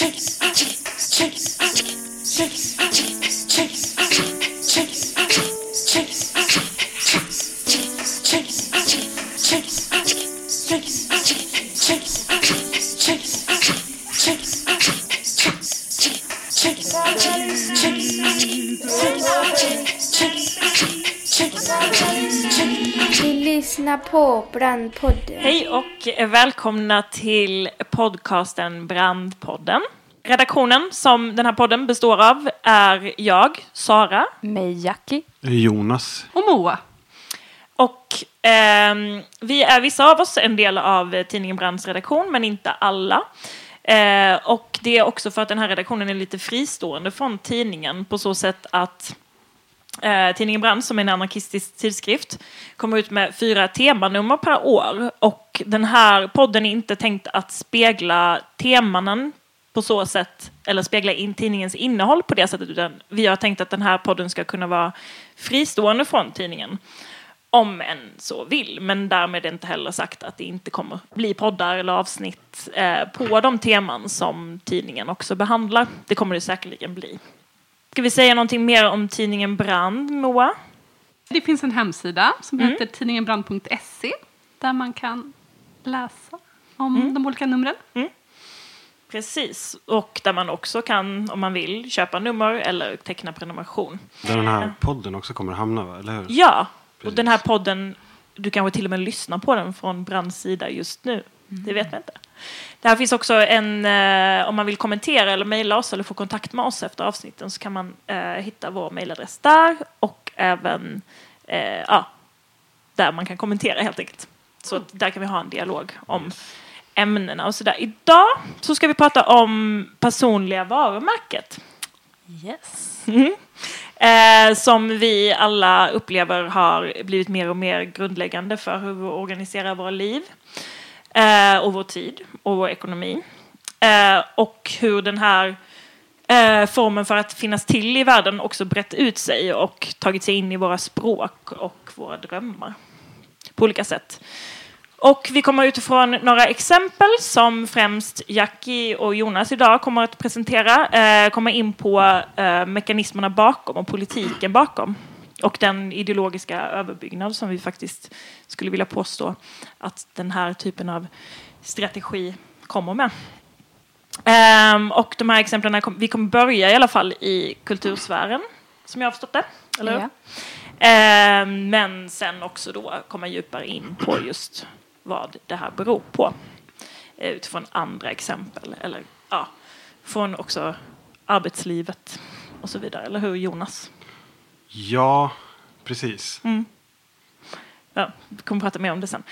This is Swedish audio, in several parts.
Vi lyssnar på Brandpodden. Hej och välkomna till podcasten Brandpodden. Redaktionen som den här podden består av är jag, Sara. Mig, Jackie. Jonas. Och Moa. Och ehm, vi är vissa av oss en del av tidningen Brands redaktion, men inte alla. Eh, och det är också för att den här redaktionen är lite fristående från tidningen på så sätt att Eh, tidningen Brand, som är en anarkistisk tidskrift, kommer ut med fyra temanummer per år. Och den här podden är inte tänkt att spegla temanen på så sätt, eller spegla in tidningens innehåll på det sättet, utan vi har tänkt att den här podden ska kunna vara fristående från tidningen. Om en så vill, men därmed inte heller sagt att det inte kommer bli poddar eller avsnitt eh, på de teman som tidningen också behandlar. Det kommer det säkerligen bli. Ska vi säga någonting mer om tidningen Brand, Moa? Det finns en hemsida som Mm. heter tidningenbrand.se där man kan läsa om de olika numren. Precis, och där man också kan, om man vill, köpa nummer eller teckna prenumeration. Där den här podden också kommer att hamna, va? eller hur? Ja, och Precis. den här podden, du kanske till och med lyssnar på den från Brands sida just nu. Det vet man inte. Det här finns också en, eh, om man vill kommentera eller mejla oss eller få kontakt med oss efter avsnitten så kan man eh, hitta vår mejladress där och även eh, ja, där man kan kommentera helt enkelt. Så där kan vi ha en dialog om ämnena och sådär. Idag så ska vi prata om personliga varumärket. Yes. Mm. Eh, som vi alla upplever har blivit mer och mer grundläggande för hur vi organiserar våra liv eh, och vår tid och vår ekonomi. Eh, och hur den här eh, formen för att finnas till i världen också brett ut sig och tagit sig in i våra språk och våra drömmar på olika sätt. Och vi kommer utifrån några exempel som främst Jackie och Jonas idag kommer att presentera, eh, komma in på eh, mekanismerna bakom och politiken bakom. Och den ideologiska överbyggnad som vi faktiskt skulle vilja påstå att den här typen av strategi kommer med. Ehm, och de här exemplen, kom, vi kommer börja i alla fall i kultursfären, som jag har förstått det. Eller? Ja. Ehm, men sen också då komma djupare in på just vad det här beror på. Eh, Utifrån andra exempel. Eller ja, från också arbetslivet och så vidare. Eller hur Jonas? Ja, precis. Ja, vi kommer prata mer om det sen.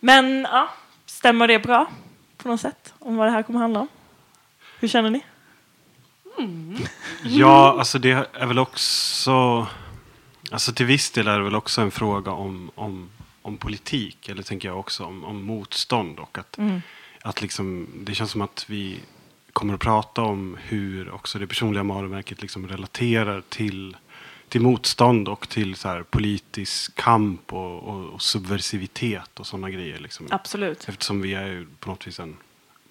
Men ja, stämmer det bra på något sätt? Om vad det här kommer handla om? Hur känner ni? Ja, alltså det är väl också... Alltså till viss del är det väl också en fråga om, om, om politik. Eller tänker jag också om, om motstånd. Och att, att liksom, det känns som att vi kommer att prata om hur också det personliga varumärket liksom relaterar till, till motstånd och till så här politisk kamp och, och, och subversivitet och sådana grejer. Liksom. Absolut. Eftersom vi är ju på något vis en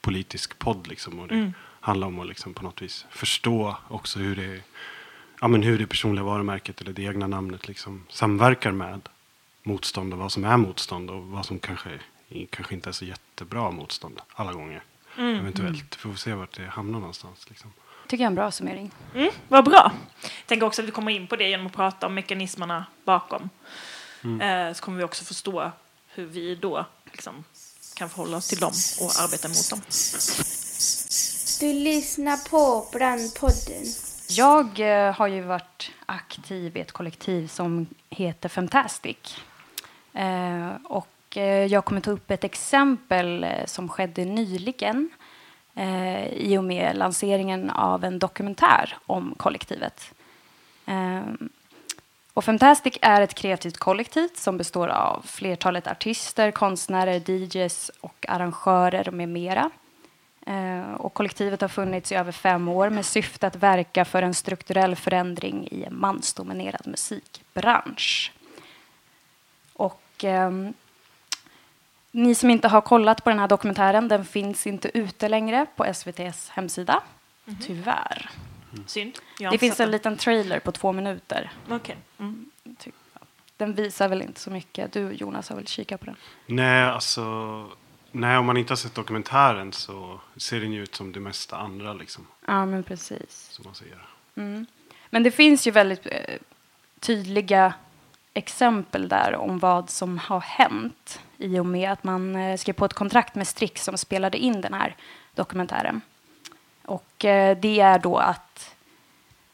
politisk podd liksom. Och det Mm. handlar om att liksom på något vis förstå också hur det, ja, men hur det personliga varumärket eller det egna namnet liksom samverkar med motstånd och vad som är motstånd och vad som kanske, kanske inte är så jättebra motstånd alla gånger. Mm. Eventuellt. Får vi se vart det hamnar någonstans. Liksom. Tycker jag är en bra summering. Mm, vad bra. Jag tänker också att vi kommer in på det genom att prata om mekanismerna bakom. Eh, så kommer vi också förstå hur vi då liksom, kan förhålla oss till dem och arbeta mot dem. Du lyssnar på Brandpodden. Jag eh, har ju varit aktiv i ett kollektiv som heter Fantastic. Eh, och eh, jag kommer ta upp ett exempel eh, som skedde nyligen eh, i och med lanseringen av en dokumentär om kollektivet. Eh, och Fantastic är ett kreativt kollektiv som består av flertalet artister, konstnärer, DJs och arrangörer med mera. Eh, Och kollektivet har funnits i över fem år med syfte att verka för en strukturell förändring i en mansdominerad musikbransch. Och ehm, ni som inte har kollat på den här dokumentären, den finns inte ute längre på SVTs hemsida. tyvärr. Synd. Jag har Det finns en liten trailer på två minuter. den. Okej. Mm. Ty- Den visar väl inte så mycket. Du Jonas har väl kikat på den? Nej, alltså. Nej, om man inte har sett dokumentären så ser den ju ut som det mesta andra liksom. Ja, men precis. Som man ser. Mm. Men det finns ju väldigt eh, tydliga exempel där om vad som har hänt i och med att man eh, skrev på ett kontrakt med Strix som spelade in den här dokumentären. Och eh, det är då att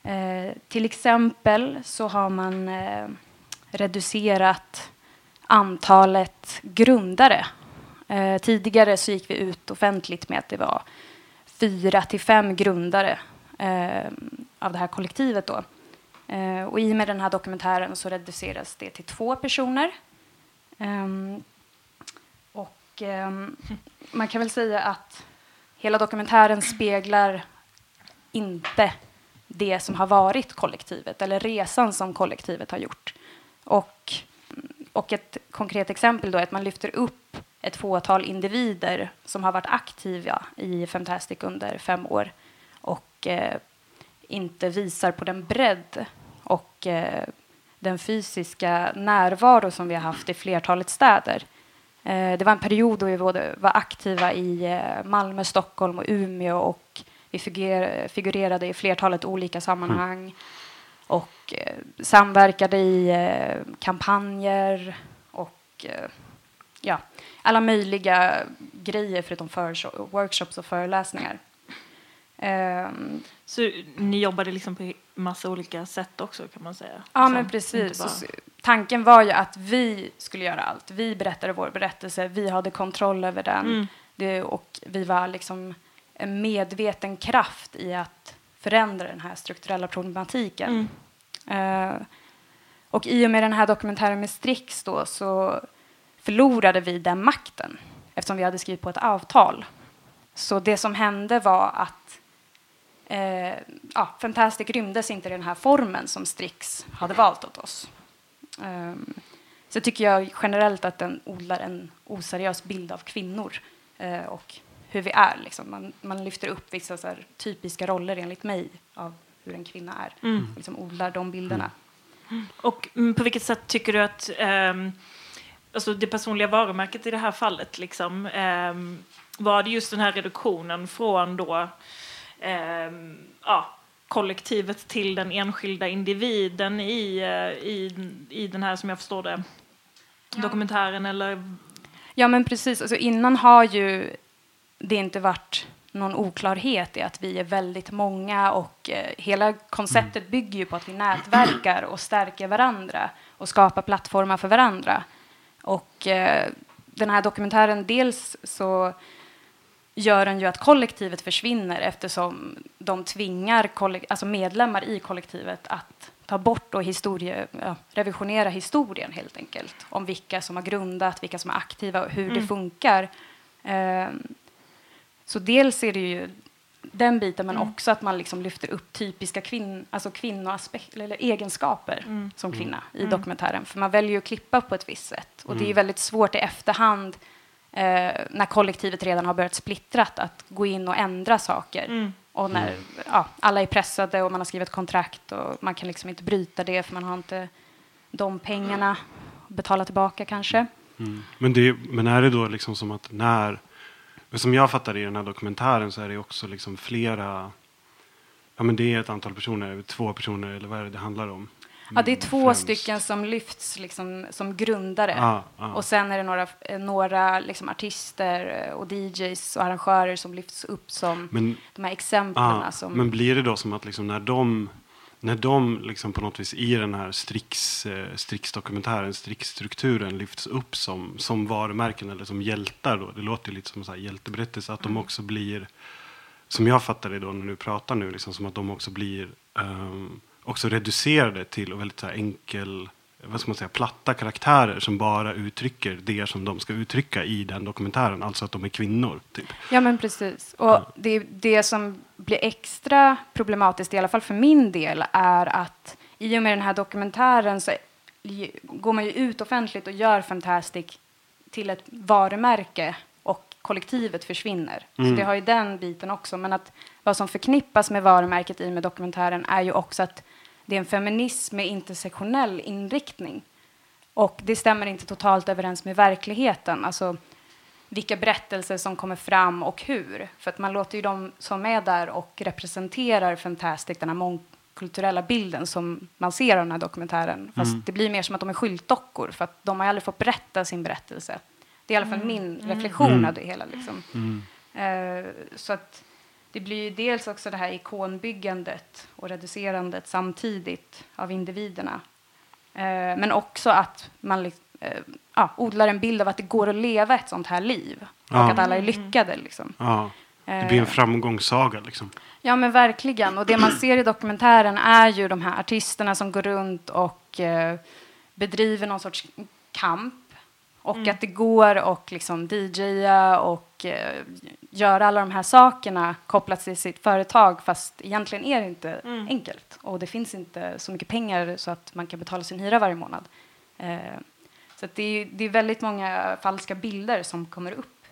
eh, till exempel så har man eh, reducerat antalet grundare. Eh, tidigare så gick vi ut offentligt med att det var fyra till fem grundare eh, av det här kollektivet. Då. Eh, och I och med den här dokumentären så reduceras det till två personer. Ehm, och ehm, man kan väl säga att hela dokumentären speglar inte det som har varit kollektivet eller resan som kollektivet har gjort. Och, och ett konkret exempel då är att man lyfter upp ett fåtal individer som har varit aktiva i Fantastic under fem år och eh, inte visar på den bredd och eh, den fysiska närvaro som vi har haft i flertalet städer. Eh, det var en period då vi både var aktiva i eh, Malmö, Stockholm och Umeå och vi figur figurerade i flertalet olika sammanhang och eh, samverkade i eh, kampanjer och eh, ja, alla möjliga grejer förutom för workshops och föreläsningar. Ehm, Så ni jobbade liksom på massa olika sätt också kan man säga? Ja, Så, men precis. bara- Tanken var ju att vi skulle göra allt. Vi berättade vår berättelse, vi hade kontroll över den. Mm. Det, och vi var liksom en medveten kraft i att förändra den här strukturella problematiken. Mm. Eh, och i och med den här dokumentären med Strix då, så förlorade vi den makten eftersom vi hade skrivit på ett avtal. Så det som hände var att eh, ja, Fantastic rymdes inte i den här formen som Strix hade valt åt oss. Um, så tycker jag generellt att den odlar en oseriös bild av kvinnor eh, och hur vi är. Liksom. Man, man lyfter upp vissa så här, typiska roller enligt mig av hur en kvinna är. Mm. Liksom odlar de bilderna. Och mm, på vilket sätt tycker du att ehm, alltså det personliga varumärket i det här fallet liksom, ehm, var det just den här reduktionen från då ehm, ja, kollektivet till den enskilda individen i, eh, i, i den här, som jag förstår det, dokumentären eller Ja, men precis. Alltså, innan har ju det inte varit någon oklarhet i att vi är väldigt många och eh, hela konceptet bygger ju på att vi nätverkar och stärker varandra och skapar plattformar för varandra. Och eh, den här dokumentären, dels så gör den ju att kollektivet försvinner eftersom de tvingar alltså medlemmar i kollektivet att ta bort och historie, ja, revisionera historien helt enkelt om vilka som har grundat, vilka som är aktiva och hur det funkar. Ehm, så dels är det ju den biten, men också att man liksom lyfter upp typiska kvinn, alltså kvinnoaspekt, eller egenskaper som kvinna i dokumentären. För man väljer ju att klippa på ett visst sätt. Och det är väldigt svårt i efterhand, eh, när kollektivet redan har börjat splittrat, att gå in och ändra saker. Och när ja, alla är pressade och man har skrivit kontrakt och man kan liksom inte bryta det för man har inte de pengarna att betala tillbaka kanske. Mm. Men, det, men är det då liksom som att när, som jag fattar i den här dokumentären så är det också liksom flera, ja men det är ett antal personer, två personer eller vad är det det handlar om? Ja, det är Mm, två främst. stycken som lyfts liksom, som grundare. Ah, ah. Och sen är det några, eh, några liksom artister eh, och DJs och arrangörer som lyfts upp som Men, de här exemplen. ah, som, men blir det då som att liksom när de, när de liksom på något vis i den här Strix, eh, Strix-dokumentären, Strix-strukturen lyfts upp som, som varumärken eller som hjältar då, det låter lite som en hjälteberättelse, att de också blir, som jag fattar det då när du pratar nu, liksom, som att de också blir ehm, också reducerade till väldigt så enkel, vad ska man säga, platta karaktärer som bara uttrycker det som de ska uttrycka i den dokumentären, alltså att de är kvinnor. Typ. Ja, men precis. Och det, det som blir extra problematiskt, i alla fall för min del, är att i och med den här dokumentären så går man ju ut offentligt och gör Fantastic till ett varumärke och kollektivet försvinner. Så det har ju den biten också. Men att vad som förknippas med varumärket i och med dokumentären är ju också att det är en feminism med intersektionell inriktning. Och det stämmer inte totalt överens med verkligheten. Alltså vilka berättelser som kommer fram och hur. För att man låter ju de som är där och representerar Fantastic, den här mångkulturella bilden som man ser av den här dokumentären. Fast det blir mer som att de är skyltdockor för att de har aldrig fått berätta sin berättelse. Det är i alla fall min reflektion av det hela. Liksom. Eh, så att det blir ju dels också det här ikonbyggandet och reducerandet samtidigt av individerna. Eh, men också att man eh, ja, odlar en bild av att det går att leva ett sånt här liv. Och Ja. att alla är lyckade. Liksom. Ja. Det blir en framgångssaga liksom. Ja, men verkligen. Och det man ser i dokumentären är ju de här artisterna som går runt och eh, bedriver någon sorts kamp. Och att det går att liksom DJa och eh, göra alla de här sakerna kopplat till sitt företag fast egentligen är det inte enkelt. Och det finns inte så mycket pengar så att man kan betala sin hyra varje månad. Eh, så att det, är, det är väldigt många falska bilder som kommer upp.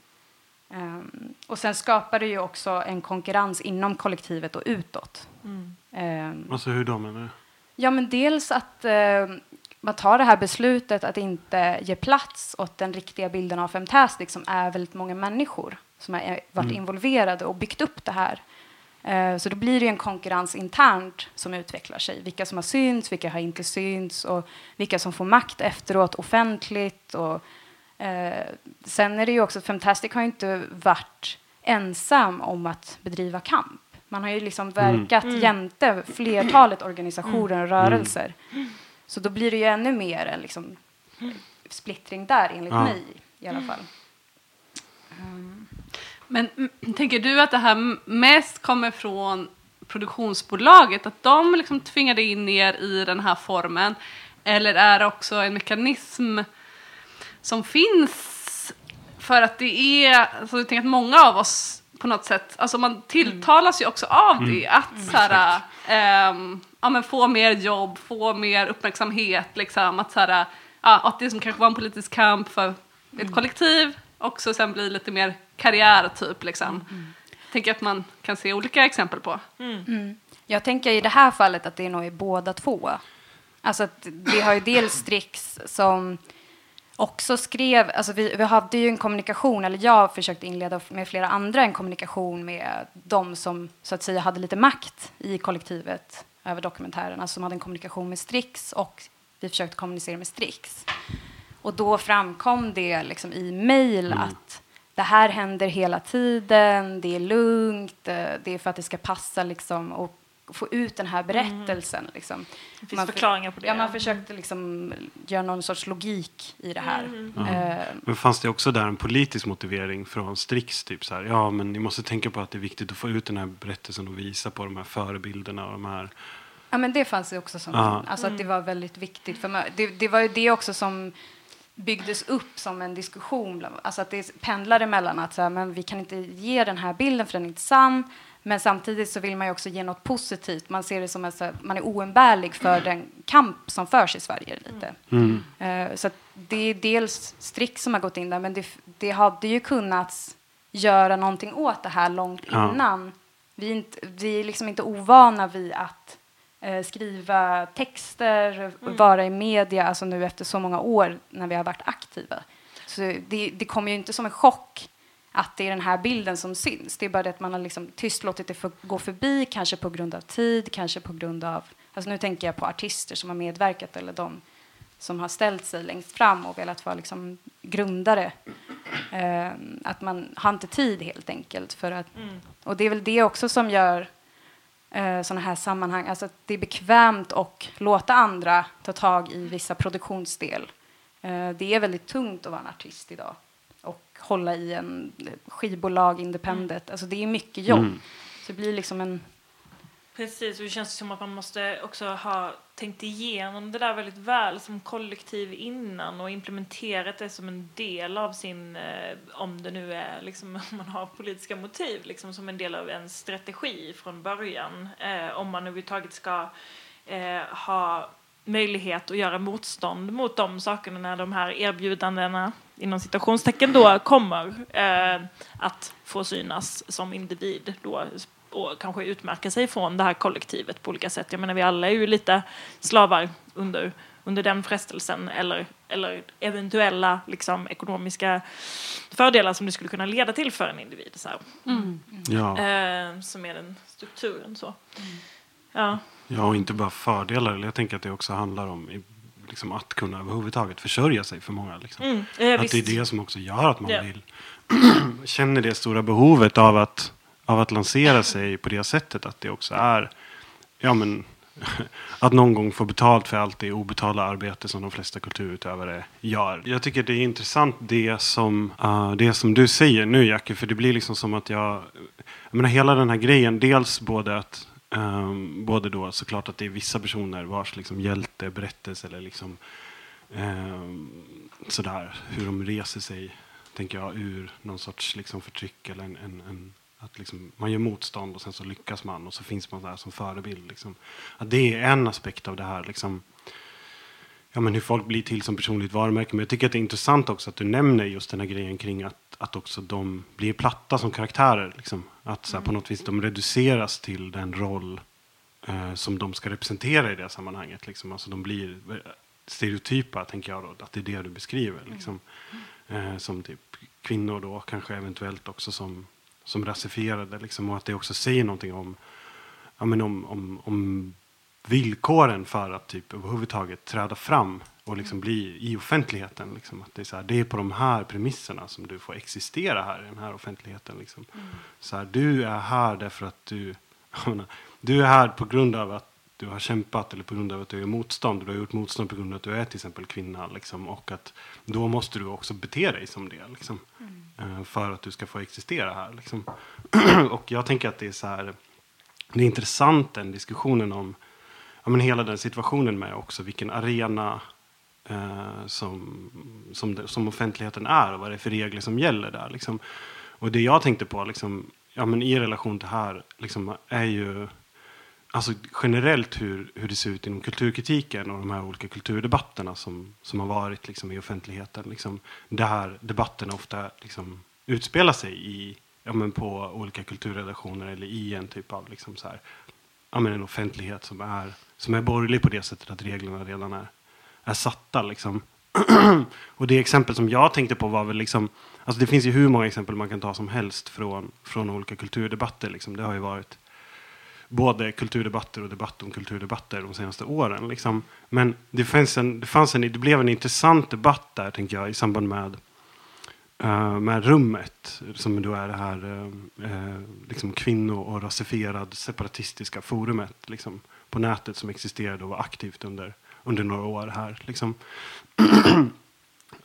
Ehm, och sen skapar det ju också en konkurrens inom kollektivet och utåt. Ehm, Alltså hur då menar du? ja, men dels att eh, man tar det här beslutet att inte ge plats åt den riktiga bilden av Femtastic som är väldigt många människor som har eh, varit involverade och byggt upp det här. Eh, så då blir det en konkurrens internt som utvecklar sig. Vilka som har synts, vilka har inte synts och vilka som får makt efteråt offentligt. Och, eh, sen är det ju också, Femtastic har inte varit ensam om att bedriva kamp. Man har ju liksom verkat jämte flertalet organisationer och rörelser. Så då blir det ju ännu mer en liksom, splittring där, enligt Ja. mig i alla fall. Men mm, tänker du att det här mest kommer från produktionsbolaget? Att de liksom tvingade in er i den här formen? Eller är det också en mekanism som finns för att det är, alltså jag tänker att många av oss på något sätt, alltså man tilltalas ju också av det, att så här, ehm, ja, men få mer jobb, få mer uppmärksamhet, liksom, att, så här, ja, att det som kanske var en politisk kamp för ett kollektiv också sen blir lite mer karriär typ. Liksom. Tänker att man kan se olika exempel på. Jag tänker i det här fallet att det nog är båda två. Alltså att vi har ju dels Strix som också skrev, alltså vi, vi hade ju en kommunikation, eller jag försökte inleda med flera andra en kommunikation med de som så att säga hade lite makt i kollektivet över dokumentären, alltså som hade en kommunikation med Strix och vi försökte kommunicera med Strix. Och då framkom det liksom i mejl att det här händer hela tiden, det är lugnt, eh, det är för att det ska passa liksom och få ut den här berättelsen. Liksom. Det finns förklaringar på det, Ja, man försökte liksom göra någon sorts logik i det här. Mm. Eh, Men fanns det också där en politisk motivering från Strix? Typ så här, ja men ni måste tänka på att det är viktigt att få ut den här berättelsen och visa på de här förebilderna och de här. Ja, men det fanns det också som, Ja. alltså att det var väldigt viktigt. För man, det, det var ju det också som byggdes upp som en diskussion. Alltså att det pendlade mellan att så här, men vi kan inte ge den här bilden för den är inte sann. Men samtidigt så vill man ju också ge något positivt. Man ser det som att så man är oumbärlig för den kamp som förs i Sverige lite. Eh, så att det är dels Strix som har gått in där, men det, det hade ju kunnat göra någonting åt det här långt Ja. innan. Vi är, inte, vi är liksom inte ovana vid att eh, skriva texter, och vara i media, alltså nu efter så många år när vi har varit aktiva. Så det, det kommer ju inte som en chock att det är den här bilden som syns. Det är bara det att man har liksom tyst låtit det för, gå förbi, kanske på grund av tid, kanske på grund av... Alltså nu tänker jag på artister som har medverkat eller de som har ställt sig längst fram och velat vara liksom grundare. Eh, att man har inte tid helt enkelt. För att, Och det är väl det också som gör eh, sådana här sammanhang, alltså att det är bekvämt att låta andra ta tag i vissa produktionsdel. Eh, det är väldigt tungt att vara en artist idag och hålla i en skivbolag independent. Alltså det är mycket jobb. Så det blir liksom en... Precis, och det känns som att man måste också ha tänkt igenom det där väldigt väl som kollektiv innan och implementerat det som en del av sin, eh, om det nu är liksom, om man har politiska motiv, liksom som en del av en strategi från början. Eh, om man överhuvudtaget ska eh, ha möjlighet att göra motstånd mot de sakerna när de här erbjudandena inom citationstecken då kommer eh, att få synas som individ då och kanske utmärka sig från det här kollektivet på olika sätt. Jag menar vi alla är ju lite slavar under, under den frestelsen eller, eller eventuella liksom, ekonomiska fördelar som det skulle kunna leda till för en individ. Så här. Ja. Eh, som är den strukturen så. Ja. Ja, och inte bara fördelar. Jag tänker att det också handlar om liksom, att kunna överhuvudtaget försörja sig för många. Liksom. Mm, eh, att visst. det är det som också gör att man Ja. vill känner det stora behovet av att, av att lansera sig på det sättet. Att det också är ja, men, att någon gång få betalt för allt det obetalda arbete som de flesta kulturutövare gör. Jag tycker det är intressant det som, uh, det som du säger nu Jackie. För det blir liksom som att jag, jag menar hela den här grejen. Dels både att Um, både då såklart att det är vissa personer vars liksom hjälteberättelse eller liksom um, sådär hur de reser sig tänker jag ur någon sorts liksom förtryck eller en, en, en att liksom, man gör motstånd och sen så lyckas man och så finns man där som förebild. Liksom. Att det är en aspekt av det här. Liksom, ja, men hur folk blir till som personligt varumärke. Men jag tycker att det är intressant också att du nämner just den här grejen kring att, att också de blir platta som karaktärer. Liksom. Att så här, på något vis de reduceras till den roll eh, som de ska representera i det sammanhanget. Liksom. Alltså de blir eh, stereotypa, tänker jag då, att det är det du beskriver. Liksom. Eh, som typ kvinnor då, kanske eventuellt också som, som rasifierade. Liksom. Och att det också säger någonting om, ja, men om, om, om villkoren för att typ överhuvudtaget träda fram och liksom bli i offentligheten. Liksom. Att det, är så här, det är på de här premisserna som du får existera här i den här offentligheten. Liksom. Så här, du är här därför att du, menar, du är här på grund av att du har kämpat eller på grund av att du gör motstånd. Du har gjort motstånd på grund av att du är till exempel kvinna. Liksom, och att då måste du också bete dig som det. Liksom, eh, för att du ska få existera här. Liksom. och jag tänker att det är så här. Det är intressant den diskussionen om ja, men hela den situationen med också vilken arena eh, som, som, som offentligheten är och vad det är för regler som gäller där. Liksom. Och det jag tänkte på liksom, ja, men i relation till det här liksom, är ju alltså, generellt hur, hur det ser ut inom kulturkritiken och de här olika kulturdebatterna som, som har varit liksom, i offentligheten. Liksom, där debatten ofta liksom, utspelar sig i, ja, men på olika kulturredaktioner eller i en typ av liksom, så här, ja, men en offentlighet som är, som är borgerlig på det sättet att reglerna redan är, är satta. Liksom. och det exempel som jag tänkte på var väl liksom, alltså det finns ju hur många exempel man kan ta som helst från, från olika kulturdebatter. Liksom. Det har ju varit både kulturdebatter och debatt om kulturdebatter de senaste åren. Liksom. Men det, fanns en, det, fanns en, det blev en intressant debatt där, tänker jag, i samband med, Uh, med rummet, som då är det här uh, uh, liksom kvinno och rasifierad separatistiska forumet liksom, på nätet som existerade och var aktivt under, under några år här. Liksom.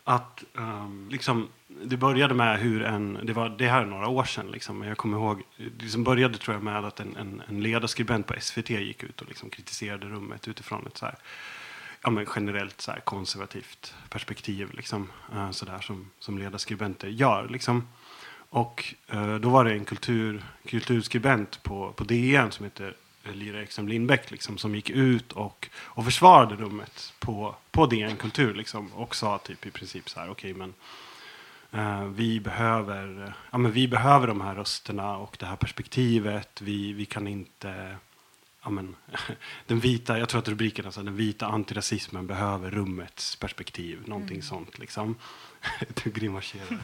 att um, liksom, det började med hur en, det, var, det här är några år sedan, liksom, men jag kommer ihåg, det liksom började tror jag med att en, en, en ledarskribent på SVT gick ut och liksom kritiserade rummet utifrån ett så här, ja, men generellt så här konservativt perspektiv, liksom, uh, så där, som, som ledarskribenter gör. Liksom. Och uh, då var det en kultur, kulturskribent på, på DN som heter Eh, Lyra Ekström Lindbäck liksom, som gick ut och, och försvarade rummet på, på DN Kultur liksom, och sa typ i princip så här, okej men eh, vi, behöver, ja, men vi behöver de här rösterna och det här perspektivet. Vi, vi kan inte... Ja, men, den vita, jag tror att rubriken är så här, den vita antirasismen behöver rummets perspektiv. Någonting sånt liksom. du grimaserar.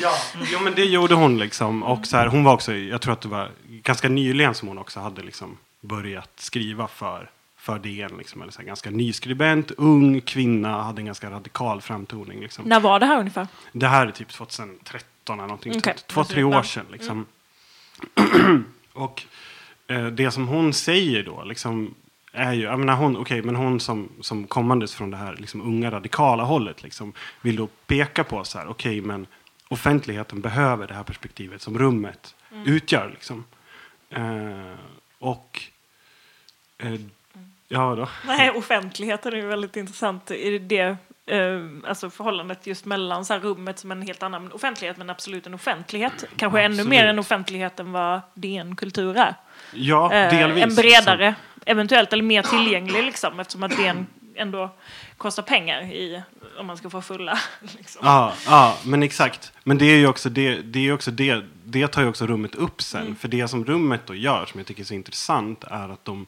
ja, ja, men det gjorde hon liksom. Och så här, hon var också, jag tror att det var ganska nyligen som hon också hade liksom börjat skriva för, för DN. Liksom, eller så här, ganska nyskribent, ung kvinna, hade en ganska radikal framtoning. Liksom. När var det här ungefär? Det här är typ 2013 eller någonting. Okej. sånt. Två, tre år sedan. Liksom. och eh, det som hon säger då, liksom, är ju, jag menar hon, okay, men hon som, som kommandes från det här liksom, unga radikala hållet liksom, vill då peka på så här, okej men offentligheten behöver det här perspektivet som rummet utgör. Liksom. Eh, och eh, ja då. Nej, offentligheten är ju väldigt intressant. Är det det eh, alltså förhållandet just mellan så rummet som en helt annan offentlighet men absolut en offentlighet. Kanske ännu Absolut. mer en offentlighet än vad DN Kultur är. Ja, Eh, delvis. en bredare, eventuellt, eller mer tillgänglig liksom, eftersom att DN ändå kostar pengar i, om man ska få fulla. Liksom. Ja, ja, men exakt. Men det är ju också det, det, är också det, det tar ju också rummet upp sen. Mm. För det som rummet då gör, som jag tycker är så intressant, är att de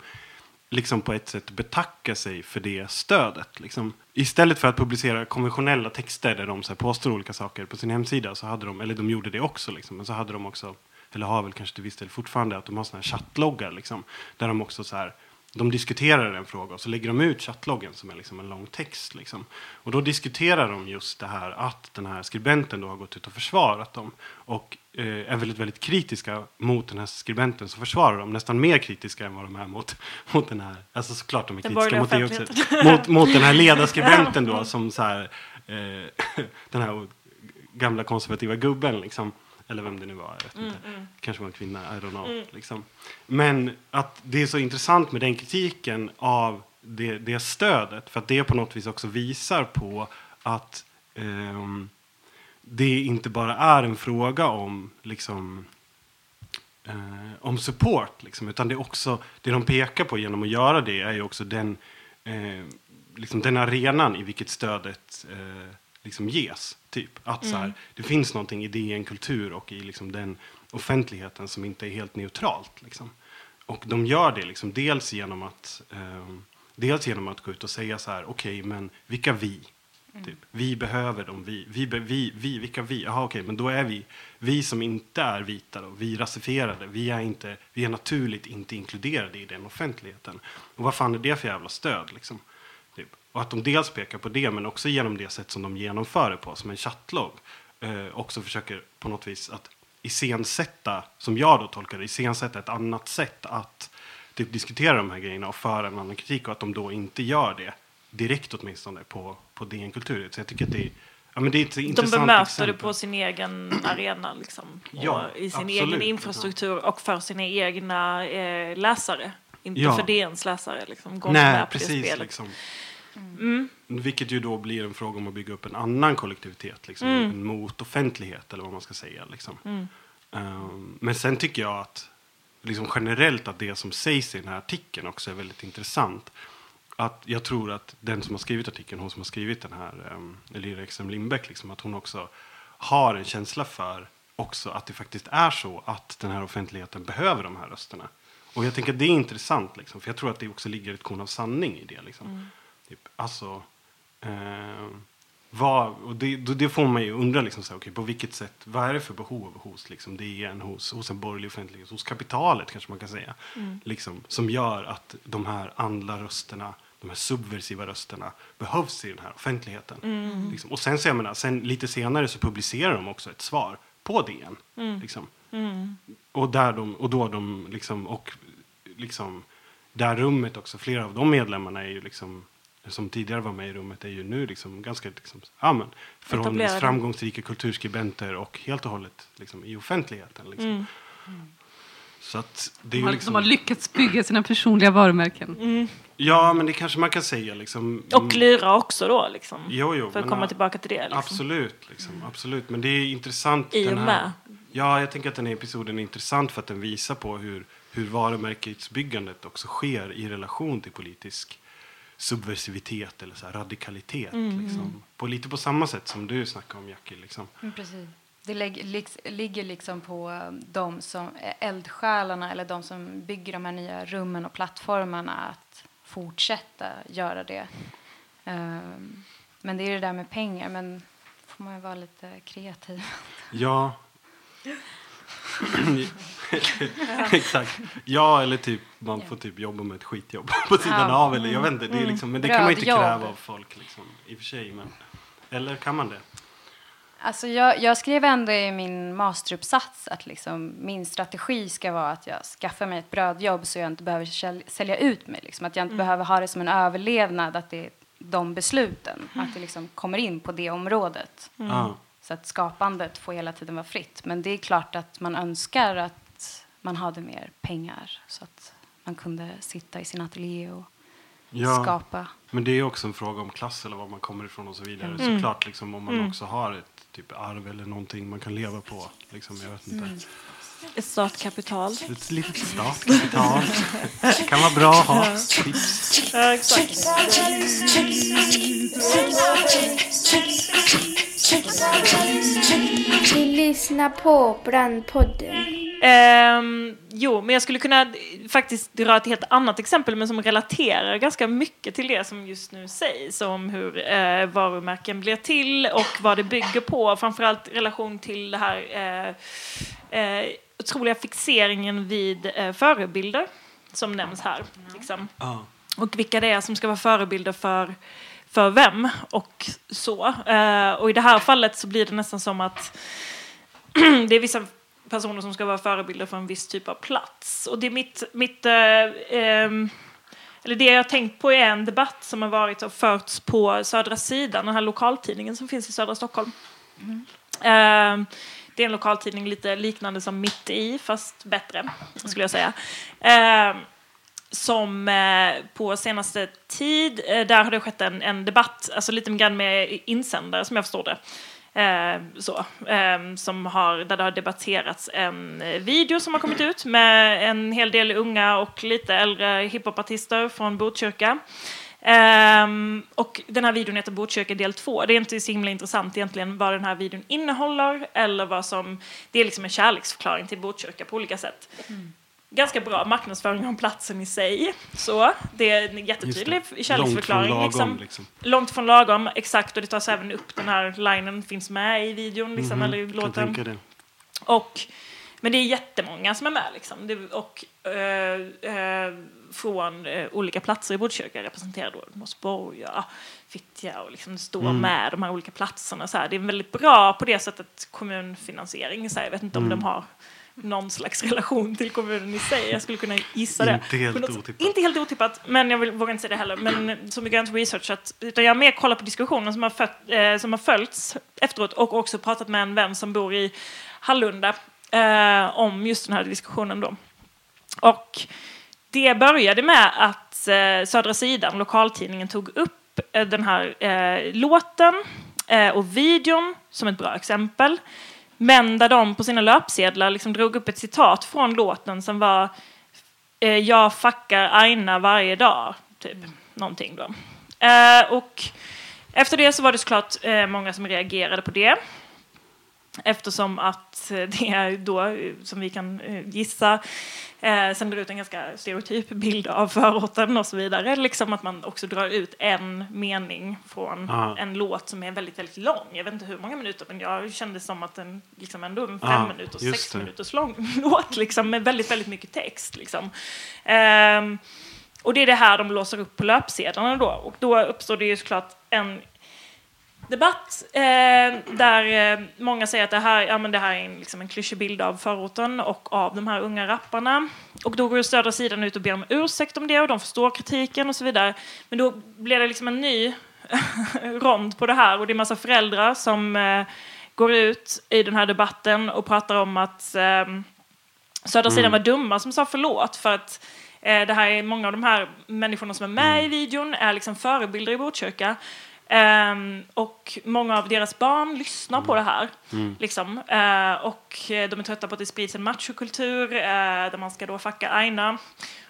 liksom på ett sätt betacka sig för det stödet. Liksom. Istället för att publicera konventionella texter där de så här påstår olika saker på sin hemsida, så hade de, eller de gjorde det också, liksom, men så hade de också, eller har väl kanske till viss del fortfarande, att de har såna här chattloggar, liksom, där de också så här, de diskuterar en fråga och så lägger de ut chattloggen som är liksom en lång text. Liksom. Och då diskuterar de just det här att den här skribenten då har gått ut och försvarat dem. Och eh, är väldigt, väldigt kritiska mot den här skribenten som försvarar dem. Nästan mer kritiska än vad de är mot, mot den här, alltså såklart de är Den kritiska mot det också. Mot, mot den här ledarskribenten då som så här, eh, den här gamla konservativa gubben liksom. Eller vem det nu var, jag vet inte. Kanske var en kvinna, I don't know. Liksom. Men att det är så intressant med den kritiken av det, det stödet. För att det på något vis också visar på att ehm, det inte bara är en fråga om liksom, eh, om support. Liksom, utan det är också, det de pekar på genom att göra det är ju också den, eh, liksom den arenan i vilket stödet eh, liksom ges. Typ. Att så här, det finns någonting i DN Kultur och i liksom den offentligheten som inte är helt neutralt. Liksom. Och de gör det liksom, dels genom att eh, Dels genom att gå ut och säga så här, okej, men vilka vi? Typ. Vi behöver dem, vi. Vi, vi, vi vilka vi? Jaha, okej, men då är vi, vi som inte är vita då, vi rasifierade, vi är, inte, vi är naturligt inte inkluderade i den offentligheten. Och vad fan är det för jävla stöd liksom? Och att de dels pekar på det, men också genom det sätt som de genomför det på, som en chattlogg, eh, också försöker på något vis att iscensätta, som jag då tolkar det, iscensätta ett annat sätt att typ, diskutera de här grejerna och föra en annan kritik och att de då inte gör det direkt åtminstone på, på DN Kultur. Så jag tycker att det är, ja, men det är ett De intressant bemöter det på sin egen arena, liksom. Ja, I sin absolut. egen infrastruktur och för sina egna eh, läsare. Inte Ja. för DNs läsare. Liksom. Gå Nej, med på det spelet. Liksom. Mm. Vilket ju då blir en fråga om att bygga upp en annan kollektivitet, liksom, Mm. en mot offentlighet eller vad man ska säga. Liksom. Ehm, men sen tycker jag att liksom generellt att det som sägs i den här artikeln också är väldigt intressant. Att jag tror att den som har skrivit artikeln, hon som har skrivit den här, um, Elira Ekström Lindbäck, liksom, att hon också har en känsla för också att det faktiskt är så att den här offentligheten behöver de här rösterna. Och jag tänker att det är intressant, liksom, för jag tror att det också ligger ett korn av sanning i det. Liksom. Typ, alltså, eh, vad, och det, det får man ju undra, liksom, så här, okej, på vilket sätt, vad är det för behov hos liksom, DN, hos, hos en borgerlig offentlighet, hos kapitalet kanske man kan säga, liksom, som gör att de här andra rösterna, de här subversiva rösterna behövs i den här offentligheten. Liksom. Och sen, så jag menar, sen lite senare så publicerar de också ett svar på DN. Liksom. Och, där de, och då de liksom, och liksom, där rummet också, flera av de medlemmarna är ju liksom, som tidigare var med i rummet, är ju nu liksom ganska liksom, ja, men, förhållandevis framgångsrika kulturskribenter och helt och hållet liksom, i offentligheten. Liksom. Så att det är De har, liksom, de har lyckats bygga sina personliga varumärken. Ja, men det kanske man kan säga. Liksom, Och lyra också då, liksom. Jo, jo, för att komma ja, tillbaka till det. Liksom. Absolut, liksom, absolut. Men det är intressant. I och den här, med. Ja, jag tänker att den här episoden är intressant för att den visar på hur, hur varumärkesbyggandet också sker i relation till politisk subversivitet eller så radikalitet. Mm. Liksom. På, lite på samma sätt som du snackade om, Jackie. Liksom. Mm, precis. Det ligger liksom på eh, de som är eldsjälarna eller de som bygger de här nya rummen och plattformarna att fortsätta göra det. Ehm, men det är det där med pengar, men får man ju vara lite kreativ. Ja. Exakt. Ja, eller typ man får typ jobba med ett skitjobb på sidan Ja. av. Eller, jag vet inte, det är liksom, men det kan man inte kräva av folk. Liksom, I och för sig. Men, eller kan man det? Alltså jag, jag skrev ändå i min masteruppsats att liksom min strategi ska vara att jag skaffar mig ett brödjobb så jag inte behöver säl- sälja ut mig. Liksom. Att jag inte behöver ha det som en överlevnad, att det är de besluten. Att det liksom kommer in på det området. Ja. Så att skapandet får hela tiden vara fritt. Men det är klart att man önskar att man hade mer pengar så att man kunde sitta i sin ateljé och Ja. skapa. Men det är ju också en fråga om klass eller var man kommer ifrån och så vidare. Mm. Såklart liksom om man också har ett typ arv eller någonting man kan leva på. Liksom, jag vet inte. Mm. Ett startkapital. Ett litet startkapital. kan vara bra att ha. Tips. Ja, exakt. Du lyssnar på Brandpodden. Ehm, jo, men jag skulle kunna faktiskt dra ett helt annat exempel men som relaterar ganska mycket till det som just nu sägs om hur eh, varumärken blir till och vad det bygger på. Framförallt i relation till det här eh, eh, otroliga fixeringen vid förebilder som nämns här. Liksom. Och vilka det är som ska vara förebilder för, för vem och så. Eh, och i det här fallet så blir det nästan som att det är vissa personer som ska vara förebilder för en viss typ av plats. Och det är mitt, mitt eh, eh, eller det jag har tänkt på är en debatt som har varit och förts på Södra sidan, den här lokaltidningen som finns i södra Stockholm. Ehm, det är en lokaltidning lite liknande som Mitt i, fast bättre, skulle jag säga. Ehm, som eh, på senaste tid, eh, där har det skett en, en debatt, alltså lite grann med insändare som jag förstår det. Eh, så, eh, som har, där det har debatterats en video som har kommit ut med en hel del unga och lite äldre hiphopartister från Botkyrka. Ehm, och den här videon heter Botkyrka del 2. Det är inte så himla intressant egentligen vad den här videon innehåller eller vad som... Det är liksom en kärleksförklaring till Botkyrka på olika sätt. Mm. Ganska bra marknadsföring om platsen i sig. Så, det är en jättetydlig kärleksförklaring. Långt från lagom, liksom. liksom. Långt från lagom, exakt. Och det tas även upp, den här linen finns med i videon, liksom, Mhm, eller i Kan låten. Och, men det är jättemånga som är med. Liksom. Det, och, eh, eh, från eh, olika platser i Botkyrka representerade då Norsborg, Fittja och liksom står Mm. med de här olika platserna. Så här. Det är väldigt bra på det sättet kommunfinansiering. Så här. Jag vet inte om Mm. de har någon slags relation till kommunen i sig. Jag skulle kunna gissa det. Inte helt något- otippat. Inte helt otippat, men jag vill, vågar inte säga det heller. Men så mycket har jag inte researchat. Utan jag har mer kollat på diskussionen som har, fött, eh, som har följts efteråt och också pratat med en vän som bor i Hallunda eh, om just den här diskussionen då. Och det började med att eh, Södra Sidan, lokaltidningen, tog upp eh, den här eh, låten eh, och videon som ett bra exempel. Men där de på sina löpsedlar liksom drog upp ett citat från låten som var eh, Jag fuckar Aina varje dag, typ. Någonting då. Eh, och efter det så var det såklart eh, många som reagerade på det. Eftersom att eh, det är då, eh, som vi kan eh, gissa, eh, sänder ut en ganska stereotyp bild av förorten och så vidare. Liksom att man också drar ut en mening från Ja. en låt som är väldigt, väldigt lång. Jag vet inte hur många minuter, men jag kände som att den liksom ändå en fem Ja, minuters, just sex det. minuters lång låt liksom, med väldigt, väldigt mycket text. Liksom. Ehm, och det är det här de låser upp på löpsedlarna då. Och då uppstår det ju såklart en debatt eh, där eh, många säger att det här, ja, men det här är en, liksom en klyschig bild av förorten och av de här unga rapparna. Och då går Södra sidan ut och ber om ursäkt om det och de förstår kritiken och så vidare. Men då blir det liksom en ny rond på det här och det är massa föräldrar som eh, går ut i den här debatten och pratar om att eh, Södra sidan var dumma som sa förlåt för att eh, det här är många av de här människorna som är med i videon är liksom förebilder i Botkyrka. Ehm, och många av deras barn lyssnar på det här. Liksom. Eh, och de är trötta på att det sprids en machokultur eh, där man ska då fucka Aina.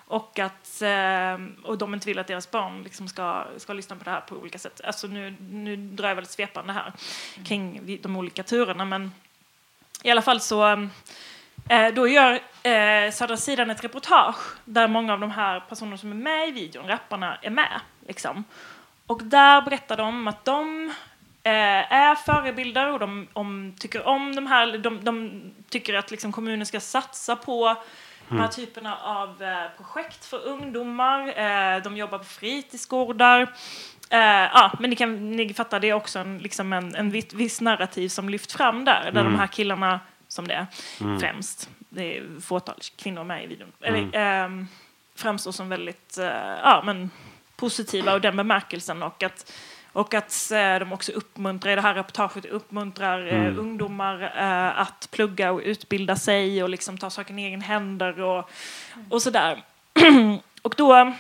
Och att eh, och de inte vill att deras barn liksom ska, ska lyssna på det här på olika sätt. Alltså nu, nu drar jag väldigt svepande här kring vi- de olika turerna. Men i alla fall så eh, då gör eh, Södra sidan ett reportage där många av de här personerna som är med i videon, rapparna, är med. Liksom. Och där berättar de att de eh, är förebilder och de om, tycker om de här, de, de tycker att liksom, kommunen ska satsa på de här typerna av eh, projekt för ungdomar. Eh, de jobbar på fritidsgårdar. Eh, ja, men ni, kan, ni fattar, det är också en, liksom en, en viss, viss narrativ som lyft fram där, där de här killarna, som det är främst, det är fåtal kvinnor med i videon, eller, ehm, framstår som väldigt eh, ja, men positiva och den bemärkelsen och att, och att eh, de också uppmuntrar, i det här reportaget uppmuntrar eh, ungdomar eh, att plugga och utbilda sig och liksom ta saken i egen händer och, och sådär. och då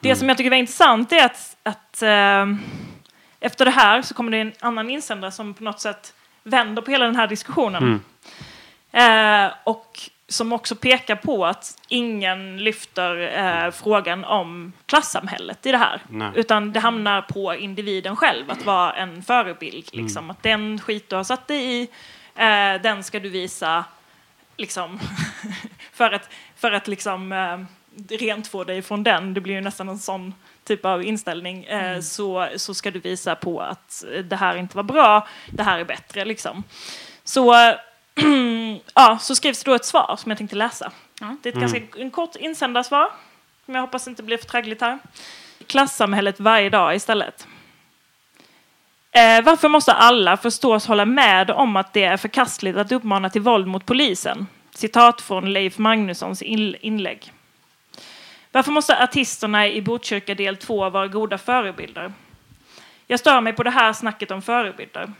Det som jag tycker var intressant är att, att eh, efter det här så kommer det en annan insändare som på något sätt vänder på hela den här diskussionen. Eh, och som också pekar på att ingen lyfter eh, frågan om klassamhället i det här. Nej. Utan det hamnar på individen själv att vara en förebild. Liksom. Att den skit du har satt dig i, eh, den ska du visa liksom, för att, för att liksom, eh, rent få dig från den. Det blir ju nästan en sån typ av inställning. Eh, så, så ska du visa på att det här inte var bra, det här är bättre. Liksom. Så ja, så skrivs det då ett svar som jag tänkte läsa. Det är ett ganska en kort insändarsvar som jag hoppas inte blir för traggligt här. Klassamhället varje dag istället. Eh, varför måste alla förstås hålla med om att det är förkastligt att uppmana till våld mot polisen? Citat från Leif Magnussons in- inlägg. Varför måste artisterna i Botkyrka del 2 vara goda förebilder? Jag stör mig på det här snacket om förebilder.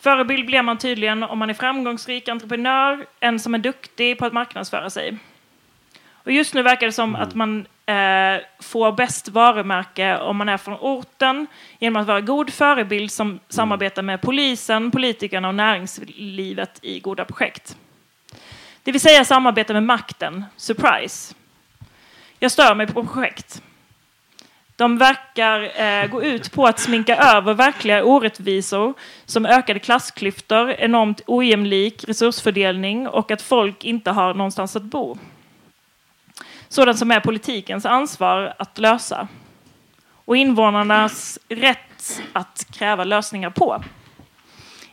Förebild blir man tydligen om man är framgångsrik entreprenör, en som är duktig på att marknadsföra sig. Och just nu verkar det som att man eh, får bäst varumärke om man är från orten genom att vara god förebild som samarbetar med polisen, politikerna och näringslivet i goda projekt. Det vill säga samarbeta med makten, surprise. Jag stör mig på projekt. De verkar eh, gå ut på att sminka över verkliga orättvisor som ökade klassklyftor, enormt ojämlik resursfördelning och att folk inte har någonstans att bo. Sådant som är politikens ansvar att lösa. Och invånarnas rätt att kräva lösningar på.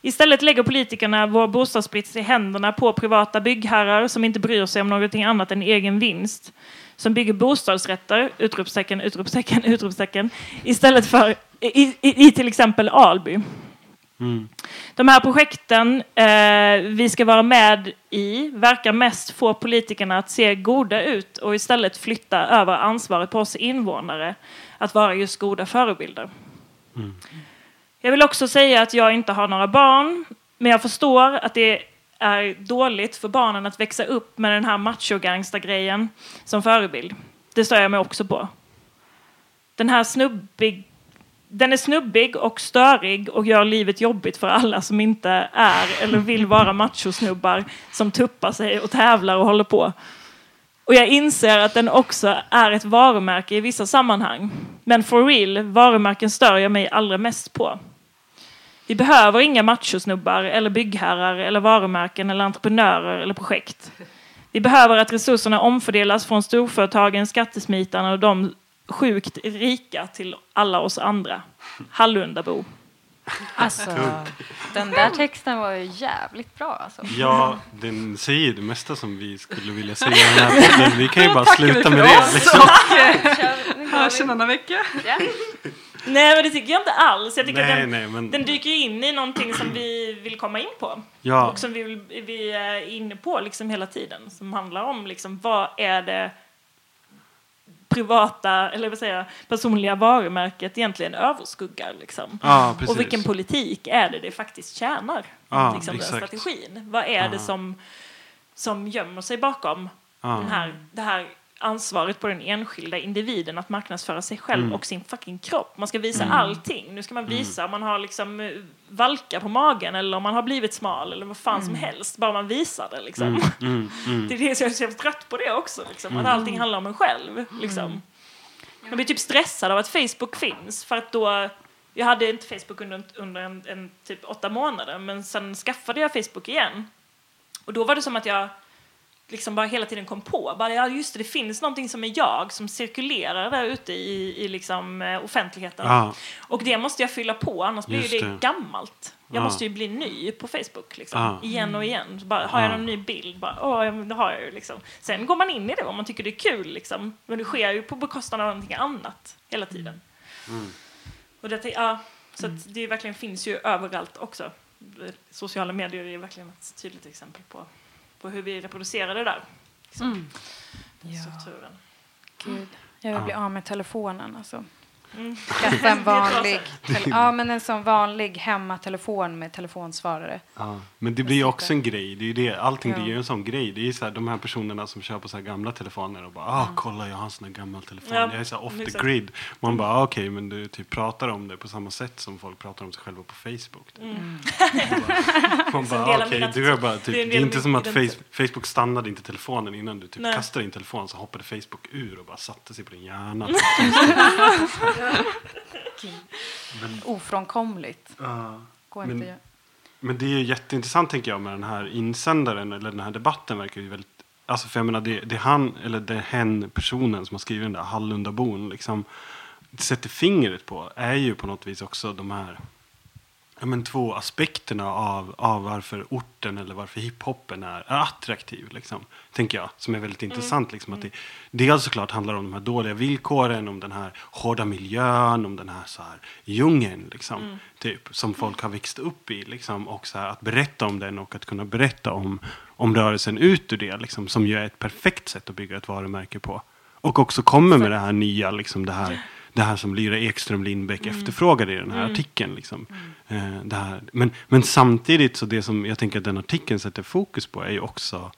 Istället lägger politikerna vår bostadsbrist i händerna på privata byggherrar som inte bryr sig om någonting annat än egen vinst. Som bygger bostadsrätter, utropstecken, utropstecken, utropstecken, istället för i, i, i till exempel Alby. De här projekten eh, vi ska vara med i verkar mest få politikerna att se goda ut och istället flytta över ansvaret på oss invånare att vara just goda förebilder. Jag vill också säga att jag inte har några barn, men jag förstår att det är dåligt för barnen att växa upp med den här machogangsta-grejen som förebild. Det stör jag mig också på. Den här snubbig, den är snubbig och störig och gör livet jobbigt för alla som inte är eller vill vara machosnubbar som tuppar sig och tävlar och håller på. Och jag inser att den också är ett varumärke i vissa sammanhang. Men for real, varumärken stör jag mig allra mest på. Vi behöver inga machosnubbar eller byggherrar eller varumärken eller entreprenörer eller projekt. Vi behöver att resurserna omfördelas från storföretagen, skattesmitarna och de sjukt rika till alla oss andra. Hallundabo. Alltså, den där texten var ju jävligt bra. Alltså. Ja, den säger det mesta som vi skulle vilja säga. i den här podden. Vi kan ju bara sluta med det. Liksom. Hörs en annan vecka. Nej, men det tycker jag inte alls. Jag tycker att Nej, den, nej, men den dyker in i någonting som vi vill komma in på. Ja. Och som vi, vill, vi är inne på liksom hela tiden. Som handlar om liksom, vad är det privata, eller vad säger personliga varumärket egentligen överskuggar. Liksom. Ja, och vilken politik är det det faktiskt tjänar? Ja, liksom, den strategin. Vad är det som, som gömmer sig bakom Ja. den här, det här ansvaret på den enskilda individen att marknadsföra sig själv Mm. och sin fucking kropp. Man ska visa allting. Nu ska man visa om man har liksom eh, valkar på magen eller om man har blivit smal eller vad fan som helst. Bara man visar det liksom. Mm, mm. Det är det som jag är så trött på det också. Liksom. Att allting handlar om en själv. Liksom. Jag blir typ stressad av att Facebook finns. För att då, jag hade inte Facebook under, under en, en typ åtta månader. Men sen skaffade jag Facebook igen. Och då var det som att jag liksom bara hela tiden kom på. Bara, ja, just det, det finns någonting som är jag som cirkulerar där ute i, i liksom, eh, offentligheten. Ja. Och det måste jag fylla på, annars blir det, det. gammalt. Jag Ja. måste ju bli ny på Facebook. Liksom. Ja. Igen och igen. Bara, har jag Ja. någon ny bild? Bara, Åh, det har jag ju. Liksom. Sen går man in i det om man tycker det är kul. Liksom. Men det sker ju på bekostnad av någonting annat hela tiden. Mm. Och det, ja, så att det verkligen finns ju överallt också. Sociala medier är verkligen ett tydligt exempel på, på hur vi reproducerar det där. Liksom, Mm. Ja, strukturen. gud. Jag vill bli av med telefonen. Alltså. Skaffa en vanlig, ja, men en sån vanlig hemmatelefon med telefonsvarare. Ja, men det blir ju också en grej. Det är ju det. Allting Ja. blir ju en sån grej. Det är så här, de här personerna som på så här gamla telefoner och bara ah, kolla jag har en sån här gammal telefon. Ja, Jag är så off the grid. Man bara ah, okej men du typ pratar om det på samma sätt som folk pratar om sig själva på Facebook. Typ. Mm. Man bara del av okej min du är bara typ, det det är är, del av inte som att face, Facebook stannade inte telefonen innan du typ Nej. kastade din telefon så hoppade Facebook ur och bara satte sig på din hjärna. Ofrånkomligt. Ja. Går Men- inte. Men det är jätteintressant tänker jag med den här insändaren eller den här debatten verkar ju väldigt Alltså för jag menar det, det han eller det hen personen som har skrivit den där Hallundabon liksom sätter fingret på är ju på något vis också de här ja, men två aspekterna av, av varför orten eller varför hiphopen är, är attraktiv. Liksom, tänker jag, som är väldigt intressant. Liksom, att det, dels såklart handlar om de här dåliga villkoren, om den här hårda miljön, om den här, så här djungeln. Liksom, typ, som folk har växt upp i. Liksom, och så här, att berätta om den och att kunna berätta om, om rörelsen ut ur det. Liksom, som ju är ett perfekt sätt att bygga ett varumärke på. Och också kommer med det här nya, liksom, det här det här som Lyra Ekström Lindbäck efterfrågade i den här artikeln. Liksom. Eh, det här. Men, men samtidigt så det som jag tänker att den artikeln sätter fokus på är ju också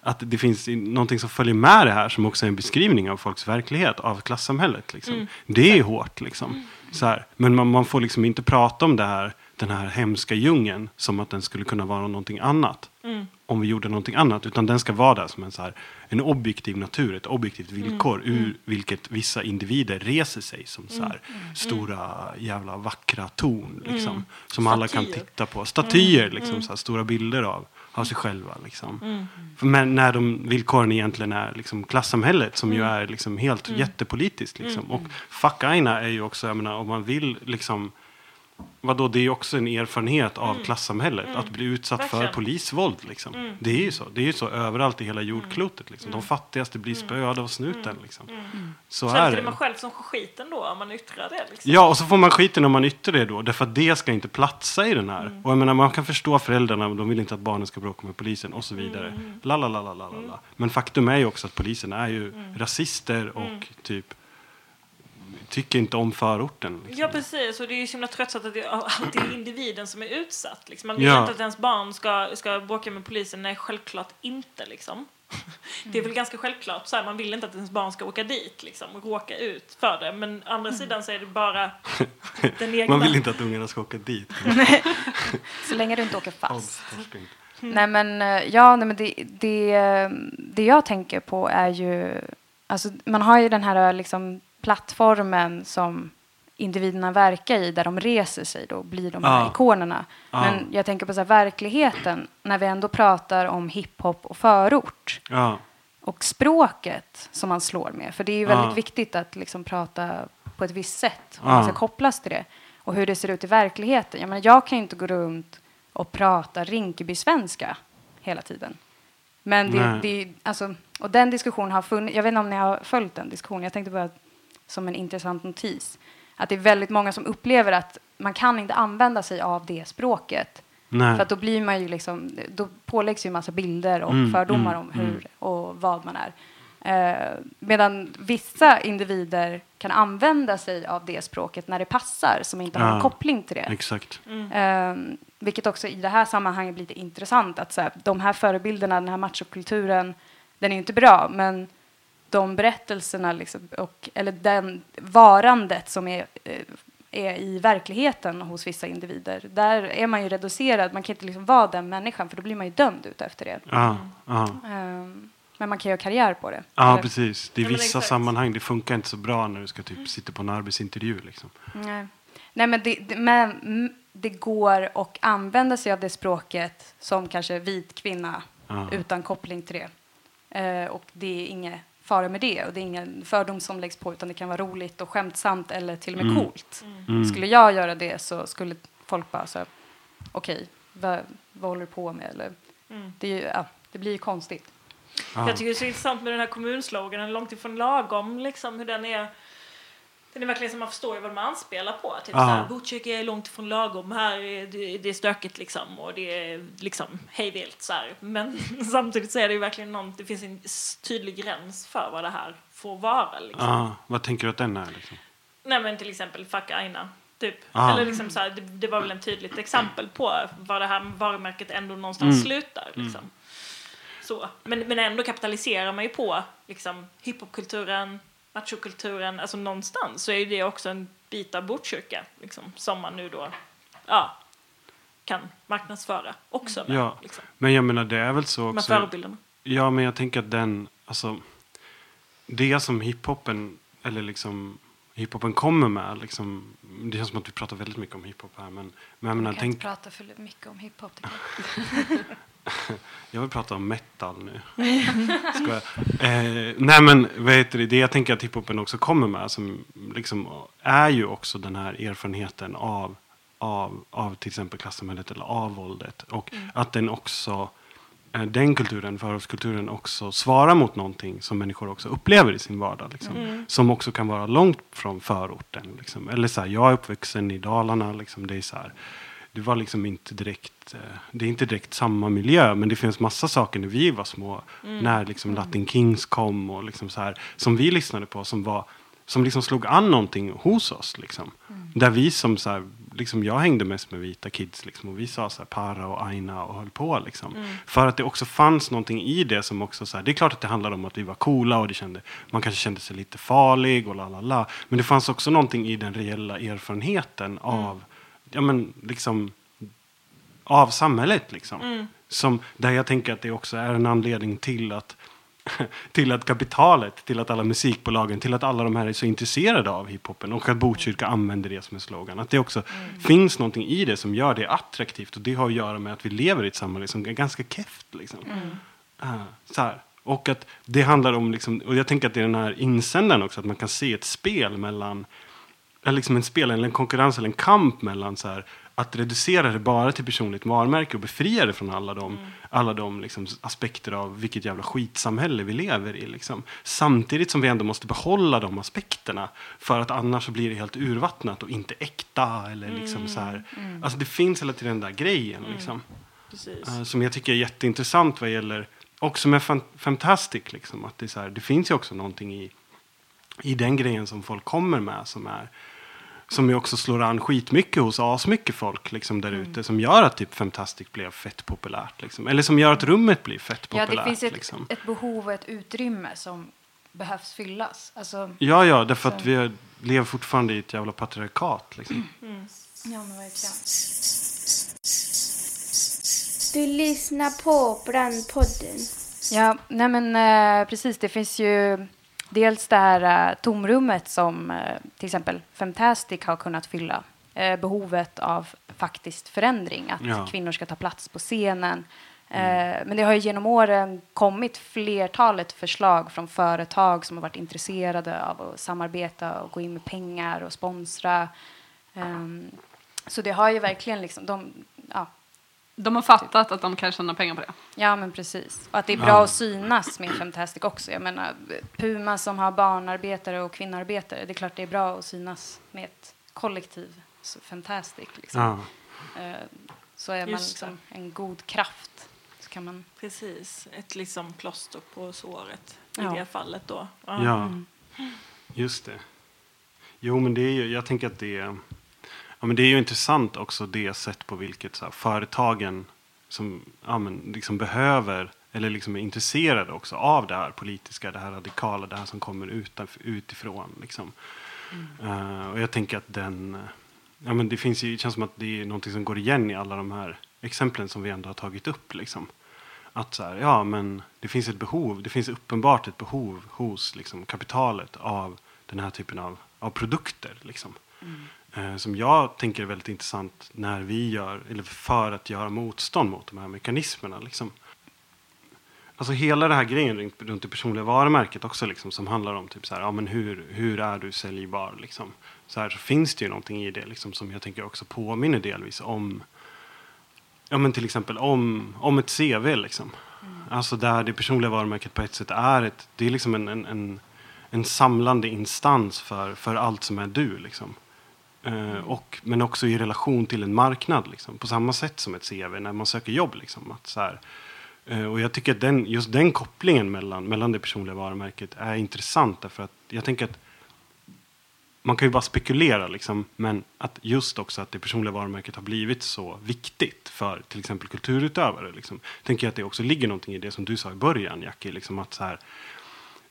att det finns någonting som följer med det här som också är en beskrivning av folks verklighet, av klassamhället. Liksom. Det är hårt liksom. Så här. Men man, man får liksom inte prata om det här, den här hemska djungeln som att den skulle kunna vara någonting annat. Om vi gjorde någonting annat. Utan den ska vara där som en, så här, en objektiv natur, ett objektivt villkor ur vilket vissa individer reser sig som så här, stora jävla vackra torn. Liksom, Som alla kan Statyer. titta på. Statyer, liksom, så här, stora bilder av, av sig själva. Liksom. För Men när de villkoren egentligen är liksom, klassamhället som ju är liksom, helt jättepolitiskt. Liksom. Och fuck aina är ju också, jag menar, om man vill liksom Vadå, det är ju också en erfarenhet av klassamhället. Att bli utsatt för Verkligen. polisvåld. Liksom. Det är ju så. Det är ju så överallt i hela jordklotet. Liksom. De fattigaste blir spöade av snuten. Liksom. Så Sen är det man själv som skiten då om man yttrar det. Liksom. Ja, och så får man skiten om man yttrar det då. Därför att det ska inte platsa i den här. Och jag menar, man kan förstå föräldrarna, de vill inte att barnen ska bråka med polisen och så vidare. La, la, la, la, la, la. Men faktum är ju också att polisen är ju rasister och typ tycker inte om förorten. Liksom. Ja precis, och det är ju så himla tröttsamt att det är alltid är individen som är utsatt. Liksom. Man vill Ja. inte att ens barn ska, ska bråka med polisen, nej självklart inte. Liksom. Det är väl ganska självklart, så här, man vill inte att ens barn ska åka dit liksom, och råka ut för det. Men å andra sidan så är det bara den egna... Man vill inte att ungarna ska åka dit. Så länge du inte åker fast. Inte. Nej men, eh, ja, nej, men det, det, eh, det jag tänker på är ju, alltså man har ju den här liksom plattformen som individerna verkar i, där de reser sig då, blir de här ikonerna. Ja. Men jag tänker på så här, verkligheten, när vi ändå pratar om hiphop och förort Ja, och språket som man slår med. För det är ju väldigt viktigt att liksom prata på ett visst sätt om man ska kopplas till det. Och hur det ser ut i verkligheten. Jag, menar, jag kan ju inte gå runt och prata Rinkeby-svenska hela tiden. Men det, det, alltså, och den diskussionen har funnits, jag vet inte om ni har följt den diskussionen, jag tänkte bara som en intressant notis, att det är väldigt många som upplever att man kan inte använda sig av det språket. nej. För att då blir man ju liksom, då påläggs ju en massa bilder och Mm, fördomar mm, om hur och vad man är. Eh, medan vissa individer kan använda sig av det språket när det passar, som inte har Ja. en koppling till det. Exakt. Eh, vilket också i det här sammanhanget blir lite intressant att så här, de här förebilderna, den här machokulturen, den är ju inte bra, men de berättelserna, liksom, och, eller den varandet som är, eh, är i verkligheten hos vissa individer, där är man ju reducerad. Man kan inte liksom vara den människan, för då blir man ju dömd ut efter det. Ja, ja. Eh, men man kan göra karriär på det. ja, Eller- precis. Det är vissa sammanhang det funkar inte så bra när du ska typ sitta på en arbetsintervju. Liksom. Nej, Nej men, det, det, men mm, det går att använda sig av det språket som kanske vit kvinna Ja. utan koppling till det. Eh, och det är inget fara med det och det är ingen fördom som läggs på utan det kan vara roligt och skämtsamt eller till och med Mm. coolt. Mm. Skulle jag göra det så skulle folk bara här, okej, vad, vad håller du på med? Eller, Mm. det, är ju, ja, det blir ju konstigt. Ja. Jag tycker det är så intressant med den här kommunsloganen, långt ifrån lagom, liksom hur den är. Den är verkligen som man förstår vad man anspelar på. Typ Ja. såhär, Botkyrka är långt ifrån lagom, här är det, det är stökigt liksom och det är liksom hejvilt så här. Men samtidigt så är det ju verkligen någon, det finns en tydlig gräns för vad det här får vara liksom. Ja, vad tänker du att den är? Liksom? Nej men till exempel Fuck Aina. Typ. Ah. Eller liksom så här, det, det var väl en tydligt exempel på var det här varumärket ändå någonstans Mm. slutar. Liksom. Så. Men, men ändå kapitaliserar man ju på liksom, hiphopkulturen, machokulturen, alltså någonstans så är det också en bit av Botkyrka liksom, som man nu då ja, kan marknadsföra också med. Ja. Liksom, Men jag menar det är väl så med också. förebilderna. Ja, men jag tänker att den, alltså, det som hiphopen, eller liksom hiphopen kommer med, liksom, det känns som att vi pratar väldigt mycket om hiphop här, men, men jag menar, Jag kan tänk, inte prata för mycket om hiphop. jag. vill prata om metal nu. Skojar. Eh, nej men vad heter det, det jag tänker att hiphopen också kommer med som liksom är ju också den här erfarenheten av, av, av till exempel klassamhället eller av våldet. Och att den också, eh, den kulturen, förortskulturen också svarar mot någonting som människor också upplever i sin vardag. Liksom. Som också kan vara långt från förorten. Liksom. Eller så här, jag är uppvuxen i Dalarna, liksom, det är så här, det var liksom inte direkt, eh, det är inte direkt samma miljö, men det finns massa saker när vi var små, när liksom Latin Kings kom och liksom så här, som vi lyssnade på som var, som liksom slog an någonting hos oss liksom. Där vi som så här, liksom jag hängde mest med vita kids liksom, och vi sa så här para och aina och höll på liksom. För att det också fanns någonting i det som också så här, det är klart att det handlade om att vi var coola och det kände, man kanske kände sig lite farlig och la la la. Men det fanns också någonting i den reella erfarenheten av ja, men, liksom, av samhället. Liksom. Som, där jag tänker att det också är en anledning till att, till att kapitalet, till att alla musikbolagen, till att alla de här är så intresserade av hiphopen och att Botkyrka använder det som en slogan. Att det också finns någonting i det som gör det attraktivt och det har att göra med att vi lever i ett samhälle som är ganska keft. Liksom. Ah, så här. Och att det handlar om, liksom, och jag tänker att det är den här insändaren också, att man kan se ett spel mellan eller liksom en spel eller en konkurrens eller en kamp mellan så här, att reducera det bara till personligt varumärke och befria det från alla de, alla de liksom aspekter av vilket jävla skitsamhälle vi lever i. Liksom. Samtidigt som vi ändå måste behålla de aspekterna för att annars så blir det helt urvattnat och inte äkta. Eller liksom så här. Alltså det finns hela tiden den där grejen. Liksom. Precis. Eh, som jag tycker är jätteintressant vad gäller också med fan- Fantastic. Liksom, att det, är så här, det finns ju också någonting i, i den grejen som folk kommer med som är som ju också slår an skitmycket hos asmycket folk liksom, där ute. Som gör att typ Fantastic blev fett populärt. Liksom. Eller som gör att rummet blir fett Ja, populärt. det finns ett, liksom. ett behov och ett utrymme som behövs fyllas. Alltså, Ja, ja, därför att Så. vi lever fortfarande i ett jävla patriarkat. Liksom. ja, men verkligen. Du lyssnar på Brandpodden. Ja, nej men eh, precis. Det finns ju dels det här eh, tomrummet som eh, till exempel Fantastic har kunnat fylla. Eh, behovet av faktiskt förändring, att Ja. kvinnor ska ta plats på scenen. Eh, men det har genom åren kommit flertalet förslag från företag som har varit intresserade av att samarbeta och gå in med pengar och sponsra. Ehm, så det har ju verkligen liksom, de, ja, De har fattat att de kan tjäna pengar på det. Ja, men precis. Och att det är bra Ja. att synas med Fantastic också. Jag menar, Puma som har barnarbetare och kvinnoarbetare, det är klart det är bra att synas med ett kollektiv, så Fantastic. Liksom. Ja. Eh, Så är man liksom en god kraft. Så kan man... Precis, ett liksom plåster på såret Ja. i det fallet då. Ja, just det. Jo, men det är ju, jag tänker att det är, ja, men det är ju intressant också det sätt på vilket så här, företagen som ja, men, liksom behöver eller liksom är intresserade också av det här politiska, det här radikala, det här som kommer utifrån. Liksom. Eh, och jag tänker att den, ja, men det finns ju, det känns som att det är någonting som går igen i alla de här exemplen som vi ändå har tagit upp. Liksom. Att så här, ja men det finns ett behov, det finns uppenbart ett behov hos liksom, kapitalet av den här typen av, av produkter. Liksom. Eh, som jag tänker är väldigt intressant när vi gör, eller för att göra motstånd mot de här mekanismerna. Liksom. Alltså hela den här grejen runt, det personliga varumärket också liksom, som handlar om typ så här, ja, men hur, hur är du säljbar? Liksom. Så, här, så finns det ju någonting i det liksom, som jag tänker också påminner delvis om Ja men till exempel om, om ett CV liksom. Alltså där det personliga varumärket på ett sätt är ett, det är liksom en, en, en, en samlande instans för, för allt som är du liksom. Eh, och, men också i relation till en marknad liksom. På samma sätt som ett CV när man söker jobb liksom. Att så här, eh, och jag tycker att den, just den kopplingen mellan, mellan det personliga varumärket är intressant därför att jag tänker att man kan ju bara spekulera liksom, men att just också att det personliga varumärket har blivit så viktigt för till exempel kulturutövare. Liksom. Tänker jag att det också ligger någonting i det som du sa i början, Jackie, liksom att så här,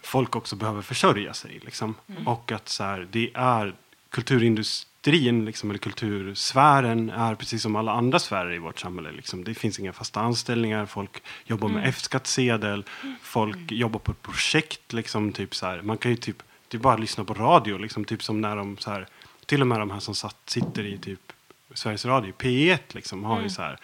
folk också behöver försörja sig. Liksom. Och att så här, det är kulturindustrin, liksom, eller kultursfären, är precis som alla andra sfärer i vårt samhälle. Liksom. Det finns inga fasta anställningar, folk jobbar med F-skattsedel, folk jobbar på ett projekt. Liksom, typ så här. Man kan ju typ, det är bara att lyssna på radio, liksom, typ som när de så här, till och med de här som satt, sitter i typ Sveriges Radio, P1, liksom, har ju så här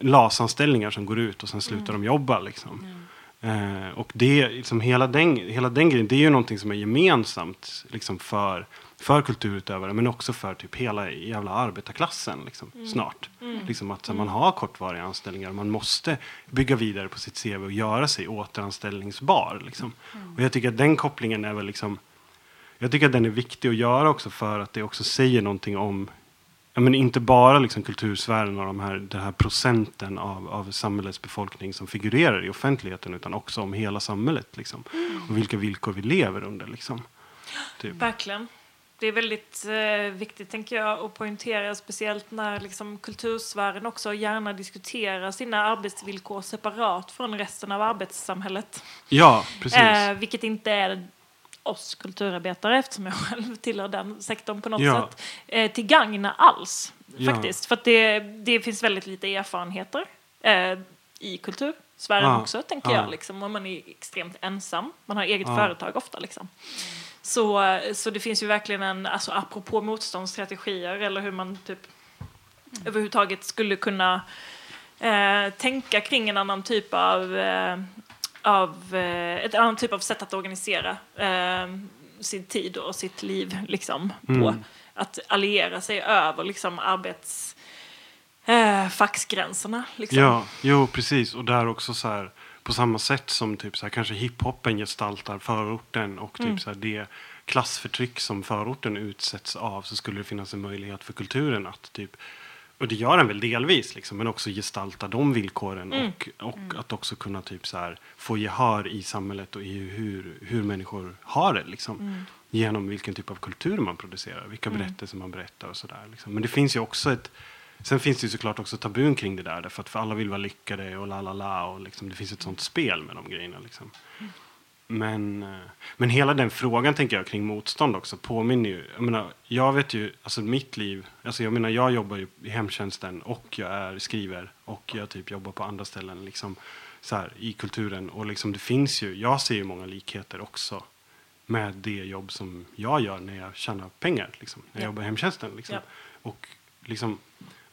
LAS-anställningar som går ut och sen slutar de jobba. Liksom. Eh, och det, liksom, hela, den, hela den grejen, det är ju någonting som är gemensamt liksom, för, för kulturutövare, men också för typ hela jävla arbetarklassen liksom, snart. Liksom att här, man har kortvariga anställningar och man måste bygga vidare på sitt CV och göra sig återanställningsbar. Liksom. Och jag tycker att den kopplingen är väl liksom, jag tycker att den är viktig att göra också för att det också säger någonting om Ja, men inte bara liksom kultursfären och de här, den här procenten av, av samhällets befolkning som figurerar i offentligheten utan också om hela samhället. Liksom. Och vilka villkor vi lever under. Liksom. Typ. Verkligen. Det är väldigt eh, viktigt, tänker jag, att poängtera, speciellt när liksom, kultursfären också gärna diskuterar sina arbetsvillkor separat från resten av arbetssamhället. Ja, precis. Eh, vilket inte är oss kulturarbetare, eftersom jag själv tillhör den sektorn på något Ja. sätt, eh, till gagn alls. Ja. Faktiskt. För att det, det finns väldigt lite erfarenheter eh, i kultursfären Ja. också, tänker Ja. jag. Liksom, och man är extremt ensam. Man har eget Ja. företag ofta. Liksom. Så, så det finns ju verkligen en, alltså apropå motståndsstrategier eller hur man typ överhuvudtaget skulle kunna eh, tänka kring en annan typ av, eh, av eh, ett annan typ av sätt att organisera eh, sin tid och sitt liv liksom på att alliera sig över liksom arbets eh, facksgränserna liksom. Ja, jo precis. Och där också så här, på samma sätt som typ så här, kanske hiphopen gestaltar förorten och typ så här, det klassförtryck som förorten utsätts av så skulle det finnas en möjlighet för kulturen att typ och det gör den väl delvis, liksom, men också gestalta de villkoren och, och att också kunna typ så här, få gehör i samhället och i hur, hur människor har det. Liksom, Genom vilken typ av kultur man producerar, vilka berättelser man berättar och sådär. Liksom. Men det finns ju också ett Sen finns det ju såklart också tabun kring det där, därför att för alla vill vara lyckade och la la la och liksom, det finns ett sånt spel med de grejerna. Liksom. Men, eh, men hela den frågan tänker jag kring motstånd också påminner ju. Jag menar, jag vet ju, alltså mitt liv, alltså jag menar jag jobbar ju i hemtjänsten och jag är skriver och jag typ jobbar på andra ställen liksom så här, i kulturen och liksom det finns ju, jag ser ju många likheter också med det jobb som jag gör när jag tjänar pengar, liksom, när jag Ja. jobbar i hemtjänsten. Liksom. Ja. Och liksom,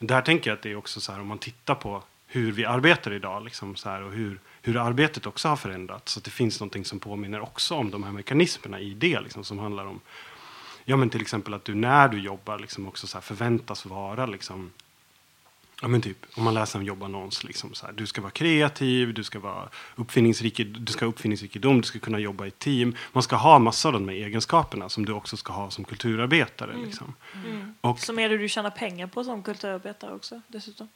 där tänker jag att det är också så här om man tittar på hur vi arbetar idag liksom så här, och hur, hur arbetet också har förändrats. Så att det finns någonting som påminner också om de här mekanismerna i det liksom, som handlar om ja, men till exempel att du när du jobbar liksom också så här, förväntas vara liksom, Ja men typ, om man läser en jobbannons, liksom så här, du ska vara kreativ, du ska vara uppfinningsrik, du ska ha uppfinningsrikedom, du ska kunna jobba i team. Man ska ha massa av de här egenskaperna som du också ska ha som kulturarbetare. Liksom. Och, Som är det du tjänar pengar på som kulturarbetare också dessutom.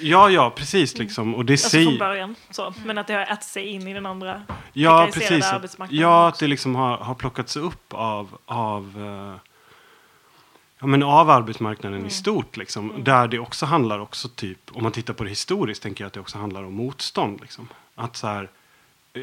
ja, ja, precis. Liksom. Och det Alltså från säger, början. Så. Men att det har ätit sig in i den andra ja, precis. Arbetsmarknaden ja, också. att det liksom har, har plockats upp av, av eh, Ja, men av arbetsmarknaden Mm. i stort. Liksom, Där det också handlar också typ, om man tittar på det historiskt, tänker jag att det också handlar om motstånd. Liksom. Att så här,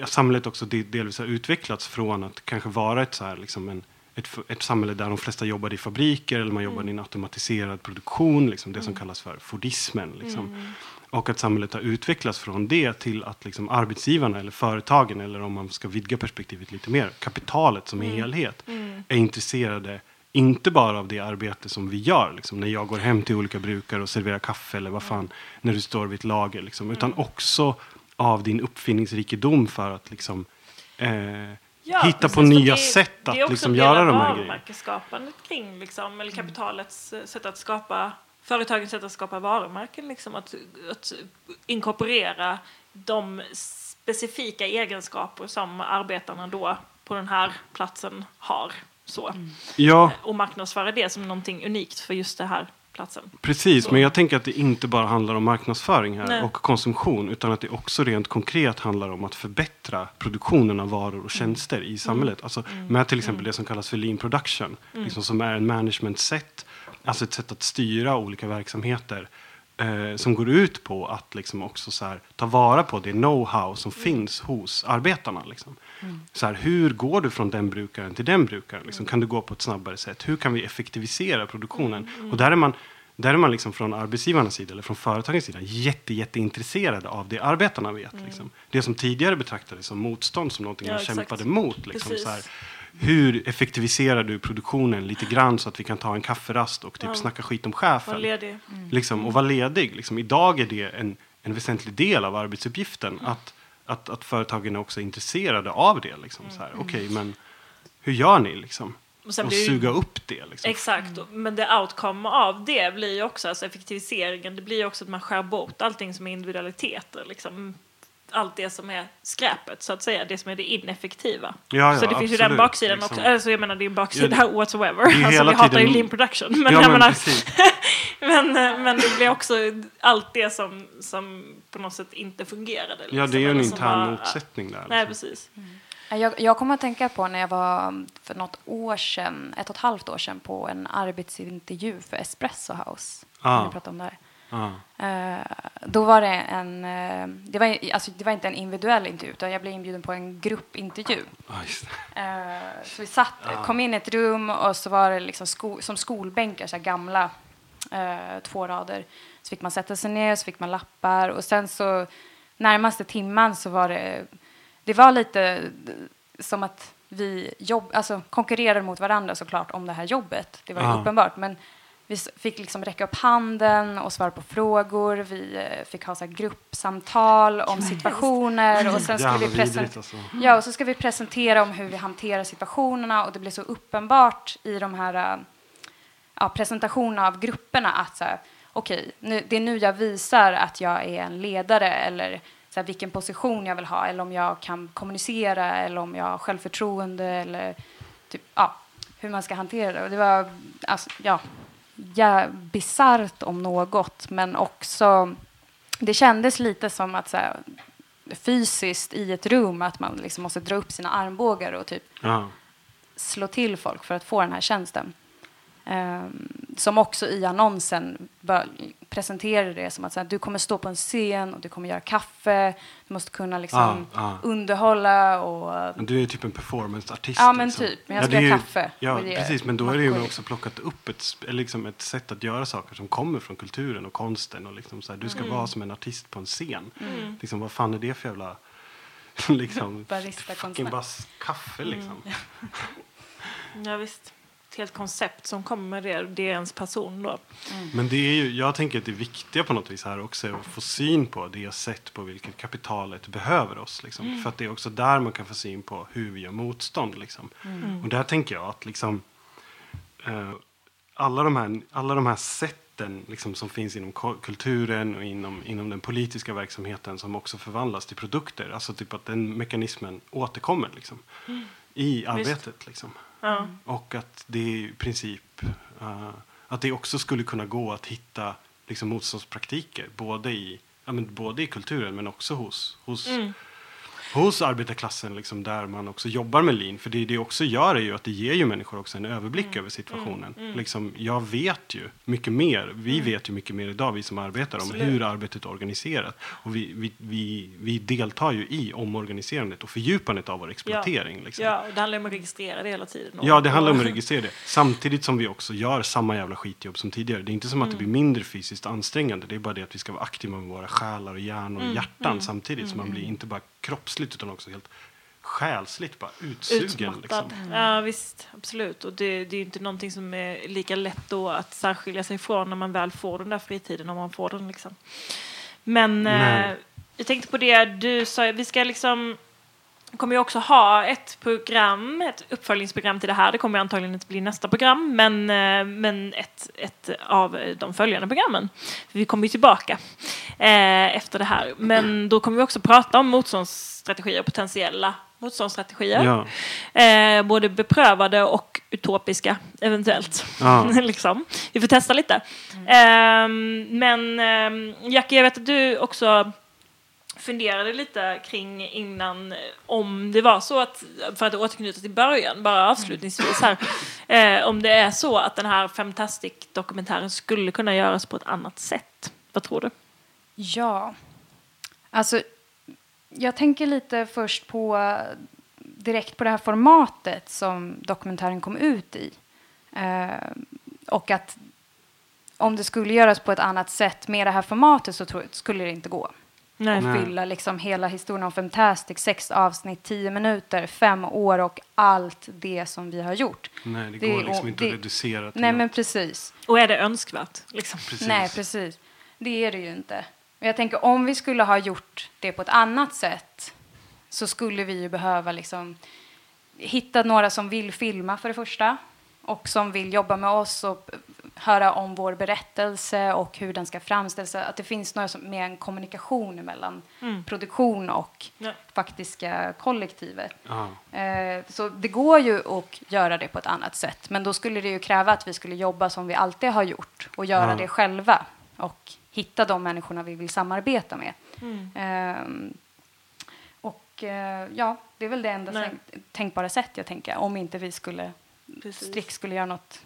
samhället också de- delvis har utvecklats från att kanske vara ett, så här, liksom en, ett, ett samhälle där de flesta jobbade i fabriker eller man jobbade Mm. i en automatiserad produktion, liksom, det som kallas för Fordismen. Liksom. Mm. Och att samhället har utvecklats från det till att liksom, arbetsgivarna eller företagen, eller om man ska vidga perspektivet lite mer, kapitalet som Mm. helhet, är intresserade inte bara av det arbete som vi gör, liksom, när jag går hem till olika brukare och serverar kaffe eller vad Mm. fan, när du står vid ett lager, liksom, utan också av din uppfinningsrikedom för att liksom, eh, Ja, hitta precis, på nya det, sätt det är att också liksom, göra de här grejerna. varumärkesskapandet kring, liksom, eller kapitalets eh, sätt att skapa, företagens sätt att skapa varumärken, liksom, att, att inkorporera de specifika egenskaper som arbetarna då på den här platsen har. Så. Ja, Och marknadsföra det som någonting unikt för just det här platsen. Precis, Så. men jag tänker att det inte bara handlar om marknadsföring här Nej. och konsumtion. Utan att det också rent konkret handlar om att förbättra produktionen av varor och tjänster Mm. i samhället. Alltså med till exempel det som kallas för lean production. Mm. Liksom som är en management-sätt. Alltså ett sätt att styra olika verksamheter. Eh, som går ut på att liksom också så här, ta vara på det know-how som Mm. finns hos arbetarna. Liksom. Så här, hur går du från den brukaren till den brukaren? Liksom, kan du gå på ett snabbare sätt? Hur kan vi effektivisera produktionen? Och där är man, där är man liksom från arbetsgivarnas sida eller från företagens sida jätte, jätteintresserade av det arbetarna vet. Liksom. Det som tidigare betraktades som motstånd, som någonting Ja, man exakt. kämpade mot. Liksom, Precis. så här, hur effektiviserar du produktionen lite grann så att vi kan ta en kafferast och typ Ja. snacka skit om Var chefen? ledig. liksom, och vara ledig. Liksom. Idag är det en, en väsentlig del av arbetsuppgiften Mm. att, att, att företagen är också intresserade av det. Liksom. Mm. Okej, men hur gör ni? Liksom? Och Och det ju- suga upp det. Liksom. Exakt, men det outcome av det blir ju också, alltså effektiviseringen, det blir ju också att man skär bort allting som är individualiteter. Liksom. Allt det som är skräpet, så att säga, det som är det ineffektiva. Ja, ja, så det finns ju den baksidan liksom. också. Alltså jag menar, det är en baksida Ja, whatsoever. Alltså vi hatar ju tiden- lean production. Men, ja, men menar, men, eh, men det blir också allt det som, som på något sätt inte fungerade. Liksom, Ja, det är ju en intern var- motsättning där. Nej, Liksom. precis. Jag, jag kommer att tänka på när jag var för något år sedan, ett och ett halvt år sedan på en arbetsintervju för Espresso House. Ah. Ni pratade om det här. Eh, då var det en, eh, det var, alltså, det var inte en individuell intervju utan jag blev inbjuden på en gruppintervju. Eh, så vi satt, kom in i ett rum och så var det liksom sko, som skolbänkar, så här gamla, två rader. Så fick man sätta sig ner, så fick man lappar och sen så närmaste timman så var det, det var lite som att vi jobb, alltså konkurrerade mot varandra såklart om det här jobbet. Det var uppenbart. Men vi fick liksom räcka upp handen och svara på frågor. Vi eh, fick ha så här gruppsamtal om situationer och sen skulle vi presentera alltså. Ja, och så ska vi presentera om hur vi hanterar situationerna och det blir så uppenbart i de här äh, ja, presentationerna av grupperna att så här, okej, nu, det är nu jag visar att jag är en ledare eller så här, vilken position jag vill ha eller om jag kan kommunicera eller om jag har självförtroende eller typ, ja, hur man ska hantera det. Och det var alltså, ja, ja, bisarrt om något, men också det kändes lite som att så här, fysiskt i ett rum att man liksom måste dra upp sina armbågar och typ Ja. slå till folk för att få den här tjänsten. Ehm, som också i annonsen bör- presenterade det som att så här, du kommer stå på en scen och du kommer göra kaffe, du måste kunna liksom Ja, ja. underhålla och... Men du är typ en performanceartist. Ja, men liksom. typ. Men jag Ja, ska göra ju- kaffe Ja, precis. Men då är det ju också plockat upp ett, liksom ett sätt att göra saker som kommer från kulturen och konsten. Och liksom så här, du ska Mm. vara som en artist på en scen. Liksom, vad fan är det för jävla... liksom, Barista-konstnär. fucking bara kaffe liksom. Ja, visst. Ett helt koncept som kommer med det, det är ens person då. Men det är ju, jag tänker att det viktiga på något vis här också är att få syn på det sätt på vilket kapitalet behöver oss. Liksom. För att det är också där man kan få syn på hur vi gör motstånd. Liksom. Och där tänker jag att liksom, eh, alla, de här, alla de här sätten liksom, som finns inom kulturen och inom, inom den politiska verksamheten som också förvandlas till produkter. Alltså typ att den mekanismen återkommer liksom, i arbetet. Liksom. Ja. Och att det i princip eh, att det också skulle kunna gå att hitta liksom, motståndspraktiker både i, ja, men både i kulturen men också hos, hos, hos arbetarklassen liksom, där man också jobbar med lean. För det det också gör är ju att det ger ju människor också en överblick över situationen. Liksom, jag vet ju mycket mer, vi vet ju mycket mer idag vi som arbetar om Absolut. hur arbetet är organiserat. Och vi, vi, vi, vi deltar ju i omorganiserandet och fördjupandet av vår exploatering. Liksom. Ja, och det handlar om att registrera det hela tiden. Ja, det handlar om att registrera det. Samtidigt som vi också gör samma jävla skitjobb som tidigare. Det är inte som att det blir mindre fysiskt ansträngande. Det är bara det att vi ska vara aktiva med våra själar och hjärnor och hjärtan samtidigt. Så man blir inte bara kroppsligt utan också helt själsligt bara utsugen. Liksom. Ja, visst. Absolut. Och det, det är ju inte någonting som är lika lätt då att särskilja sig från när man väl får den där fritiden, om man får den liksom. Men eh, jag tänkte på det du sa, vi ska liksom kommer ju också ha ett program, ett uppföljningsprogram till det här. Det kommer antagligen inte bli nästa program, men, eh, men ett, ett av de följande programmen. Vi kommer ju tillbaka eh, efter det här. Men då kommer vi också prata om motståndsstrategier, potentiella motståndsstrategier. Ja. Eh, både beprövade och utopiska, eventuellt. Ja. liksom. Vi får testa lite. Ehm, men um, Jackie, jag vet att du också funderade lite kring innan om det var så att, för att återknyta till början, bara avslutningsvis här, eh, om det är så att den här Fantastic-dokumentären skulle kunna göras på ett annat sätt. Vad tror du? Ja. Alltså, jag tänker lite först på direkt på det här formatet som dokumentären kom ut i. Eh, och att om det skulle göras på ett annat sätt med det här formatet så tror, skulle det inte gå. Nej. Och fylla liksom hela historien om Fantastic, sex avsnitt, tio minuter, fem år och allt det som vi har gjort. Nej, det, Det- går liksom och inte det- att reducera till Nej, något. men precis. Och är det önskvärt? Liksom? Precis. Nej, precis. Det är det ju inte. Men jag tänker om vi skulle ha gjort det på ett annat sätt så skulle vi ju behöva liksom hitta några som vill filma för det första och som vill jobba med oss och höra om vår berättelse och hur den ska framställas. Att det finns några som, med en kommunikation mellan Mm. produktion och Ja. faktiska kollektivet. Eh, Så det går ju att göra det på ett annat sätt. Men då skulle det ju kräva att vi skulle jobba som vi alltid har gjort och göra det själva och hitta de människorna vi vill samarbeta med. Mm. Ehm, och eh, ja, det är väl det enda Nej. tänkbara sätt jag tänker. Om inte vi skulle Precis. strikt skulle göra något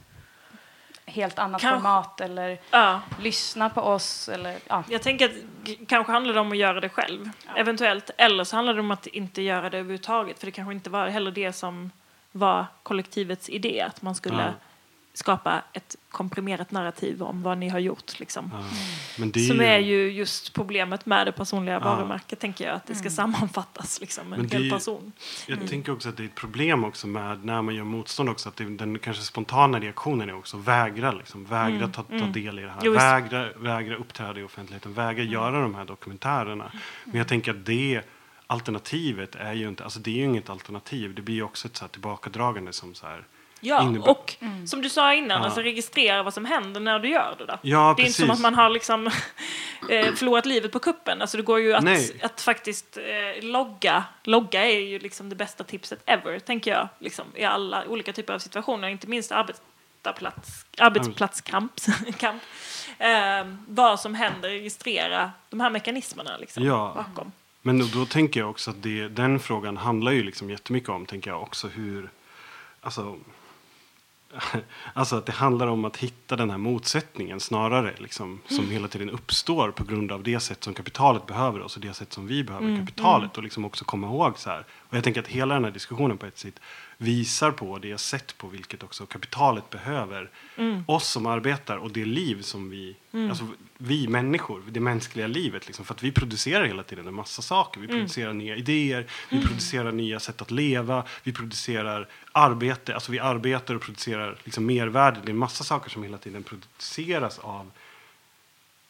helt annat Kanske. format eller Ja. lyssna på oss eller ja. Jag tänker att kanske handlar det om att göra det själv, eventuellt. Eller så handlar det om att inte göra det överhuvudtaget. För det kanske inte var heller det som var kollektivets idé, att man skulle Ja. Skapa ett komprimerat narrativ om vad ni har gjort. Liksom. Ja. Men det är Som ju, är ju just problemet med det personliga Ja. varumärket, tänker jag. Att det ska Mm. sammanfattas, liksom, en Men hel ju- person. Jag tänker också att det är ett problem också med när man gör motstånd också. Att det, den kanske spontana reaktionen är också vägra liksom. Vägra Mm, ta, ta mm. del i det här. Vägra, vägra uppträda i offentligheten. Vägra göra de här dokumentärerna. Men jag tänker att det alternativet är ju inte, alltså det är ju inget alternativ. Det blir ju också ett så här tillbakadragande som så här. Ja, innebär- och som du sa innan, Ja. alltså registrera vad som händer när du gör det. Då. Ja, det är inte som att man har liksom, eh, förlorat livet på kuppen. Alltså det går ju att, att faktiskt eh, logga. Logga är ju liksom det bästa tipset ever, tänker jag. Liksom, I alla olika typer av situationer, inte minst arbetsplats, arbetsplatskamp. kamp. Eh, vad som händer, registrera de här mekanismerna liksom, Ja. bakom. Men då, då tänker jag också att det, den frågan handlar ju liksom jättemycket om, tänker jag också, hur... Alltså, alltså att det handlar om att hitta den här motsättningen snarare, liksom, som hela tiden uppstår på grund av det sätt som kapitalet behöver oss och det sätt som vi behöver kapitalet. Och liksom också komma ihåg så här. Och jag tänker att hela den här diskussionen på ett sätt visar på det sätt på vilket också kapitalet behöver oss som arbetar och det liv som vi, alltså vi människor, det mänskliga livet. Liksom, för att vi producerar hela tiden en massa saker. Vi producerar nya idéer, vi producerar nya sätt att leva, vi producerar arbete, alltså vi arbetar och producerar liksom mervärde. Det är en massa saker som hela tiden produceras av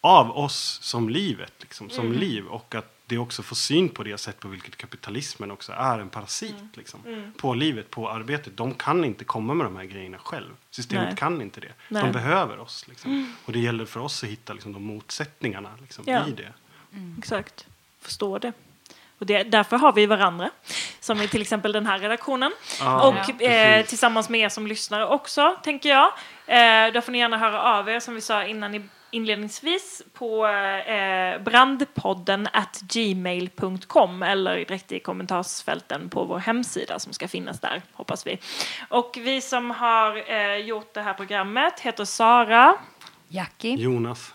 av oss som livet, liksom, som liv. Och att det också får syn på det sätt på vilket kapitalismen också är en parasit liksom, på livet, på arbetet. De kan inte komma med de här grejerna själv. Systemet Nej. kan inte det. Nej. De behöver oss. Liksom. Och det gäller för oss att hitta liksom, de motsättningarna liksom, Ja. i det. Exakt. Förstår det. Och det, därför har vi varandra, som i till exempel den här redaktionen. Ja, och precis. eh, tillsammans med er som lyssnar också, tänker jag. Eh, där får ni gärna höra av er, som vi sa innan i, inledningsvis, på eh, brandpodden at gmail.com eller direkt i kommentarsfälten på vår hemsida som ska finnas där, hoppas vi. Och vi som har eh, gjort det här programmet heter Sara. Jackie. Jonas.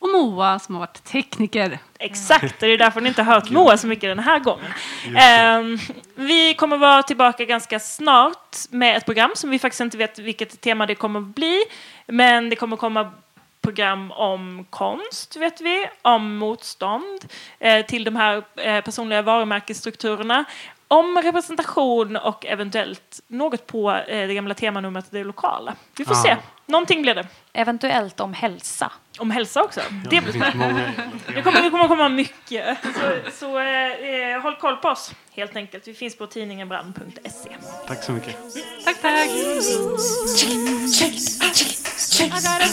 Och Moa som har varit tekniker. Exakt, det är därför ni inte har hört Moa så mycket den här gången. Ehm, vi kommer vara tillbaka ganska snart med ett program som vi faktiskt inte vet vilket tema det kommer att bli. Men det kommer komma program om konst, vet vi, om motstånd eh, till de här eh, personliga varumärkesstrukturerna, om representation och eventuellt något på eh, det gamla temanumret det lokala. Vi får Ah. se. Någonting blir det. Eventuellt om hälsa. Om hälsa också. Det Ja, blir det många det kommer, det kommer komma mycket. Så, så eh, eh, håll koll på oss, helt enkelt. Vi finns på tidningenbrand.se. Tack så mycket. Tack, tack! I gotta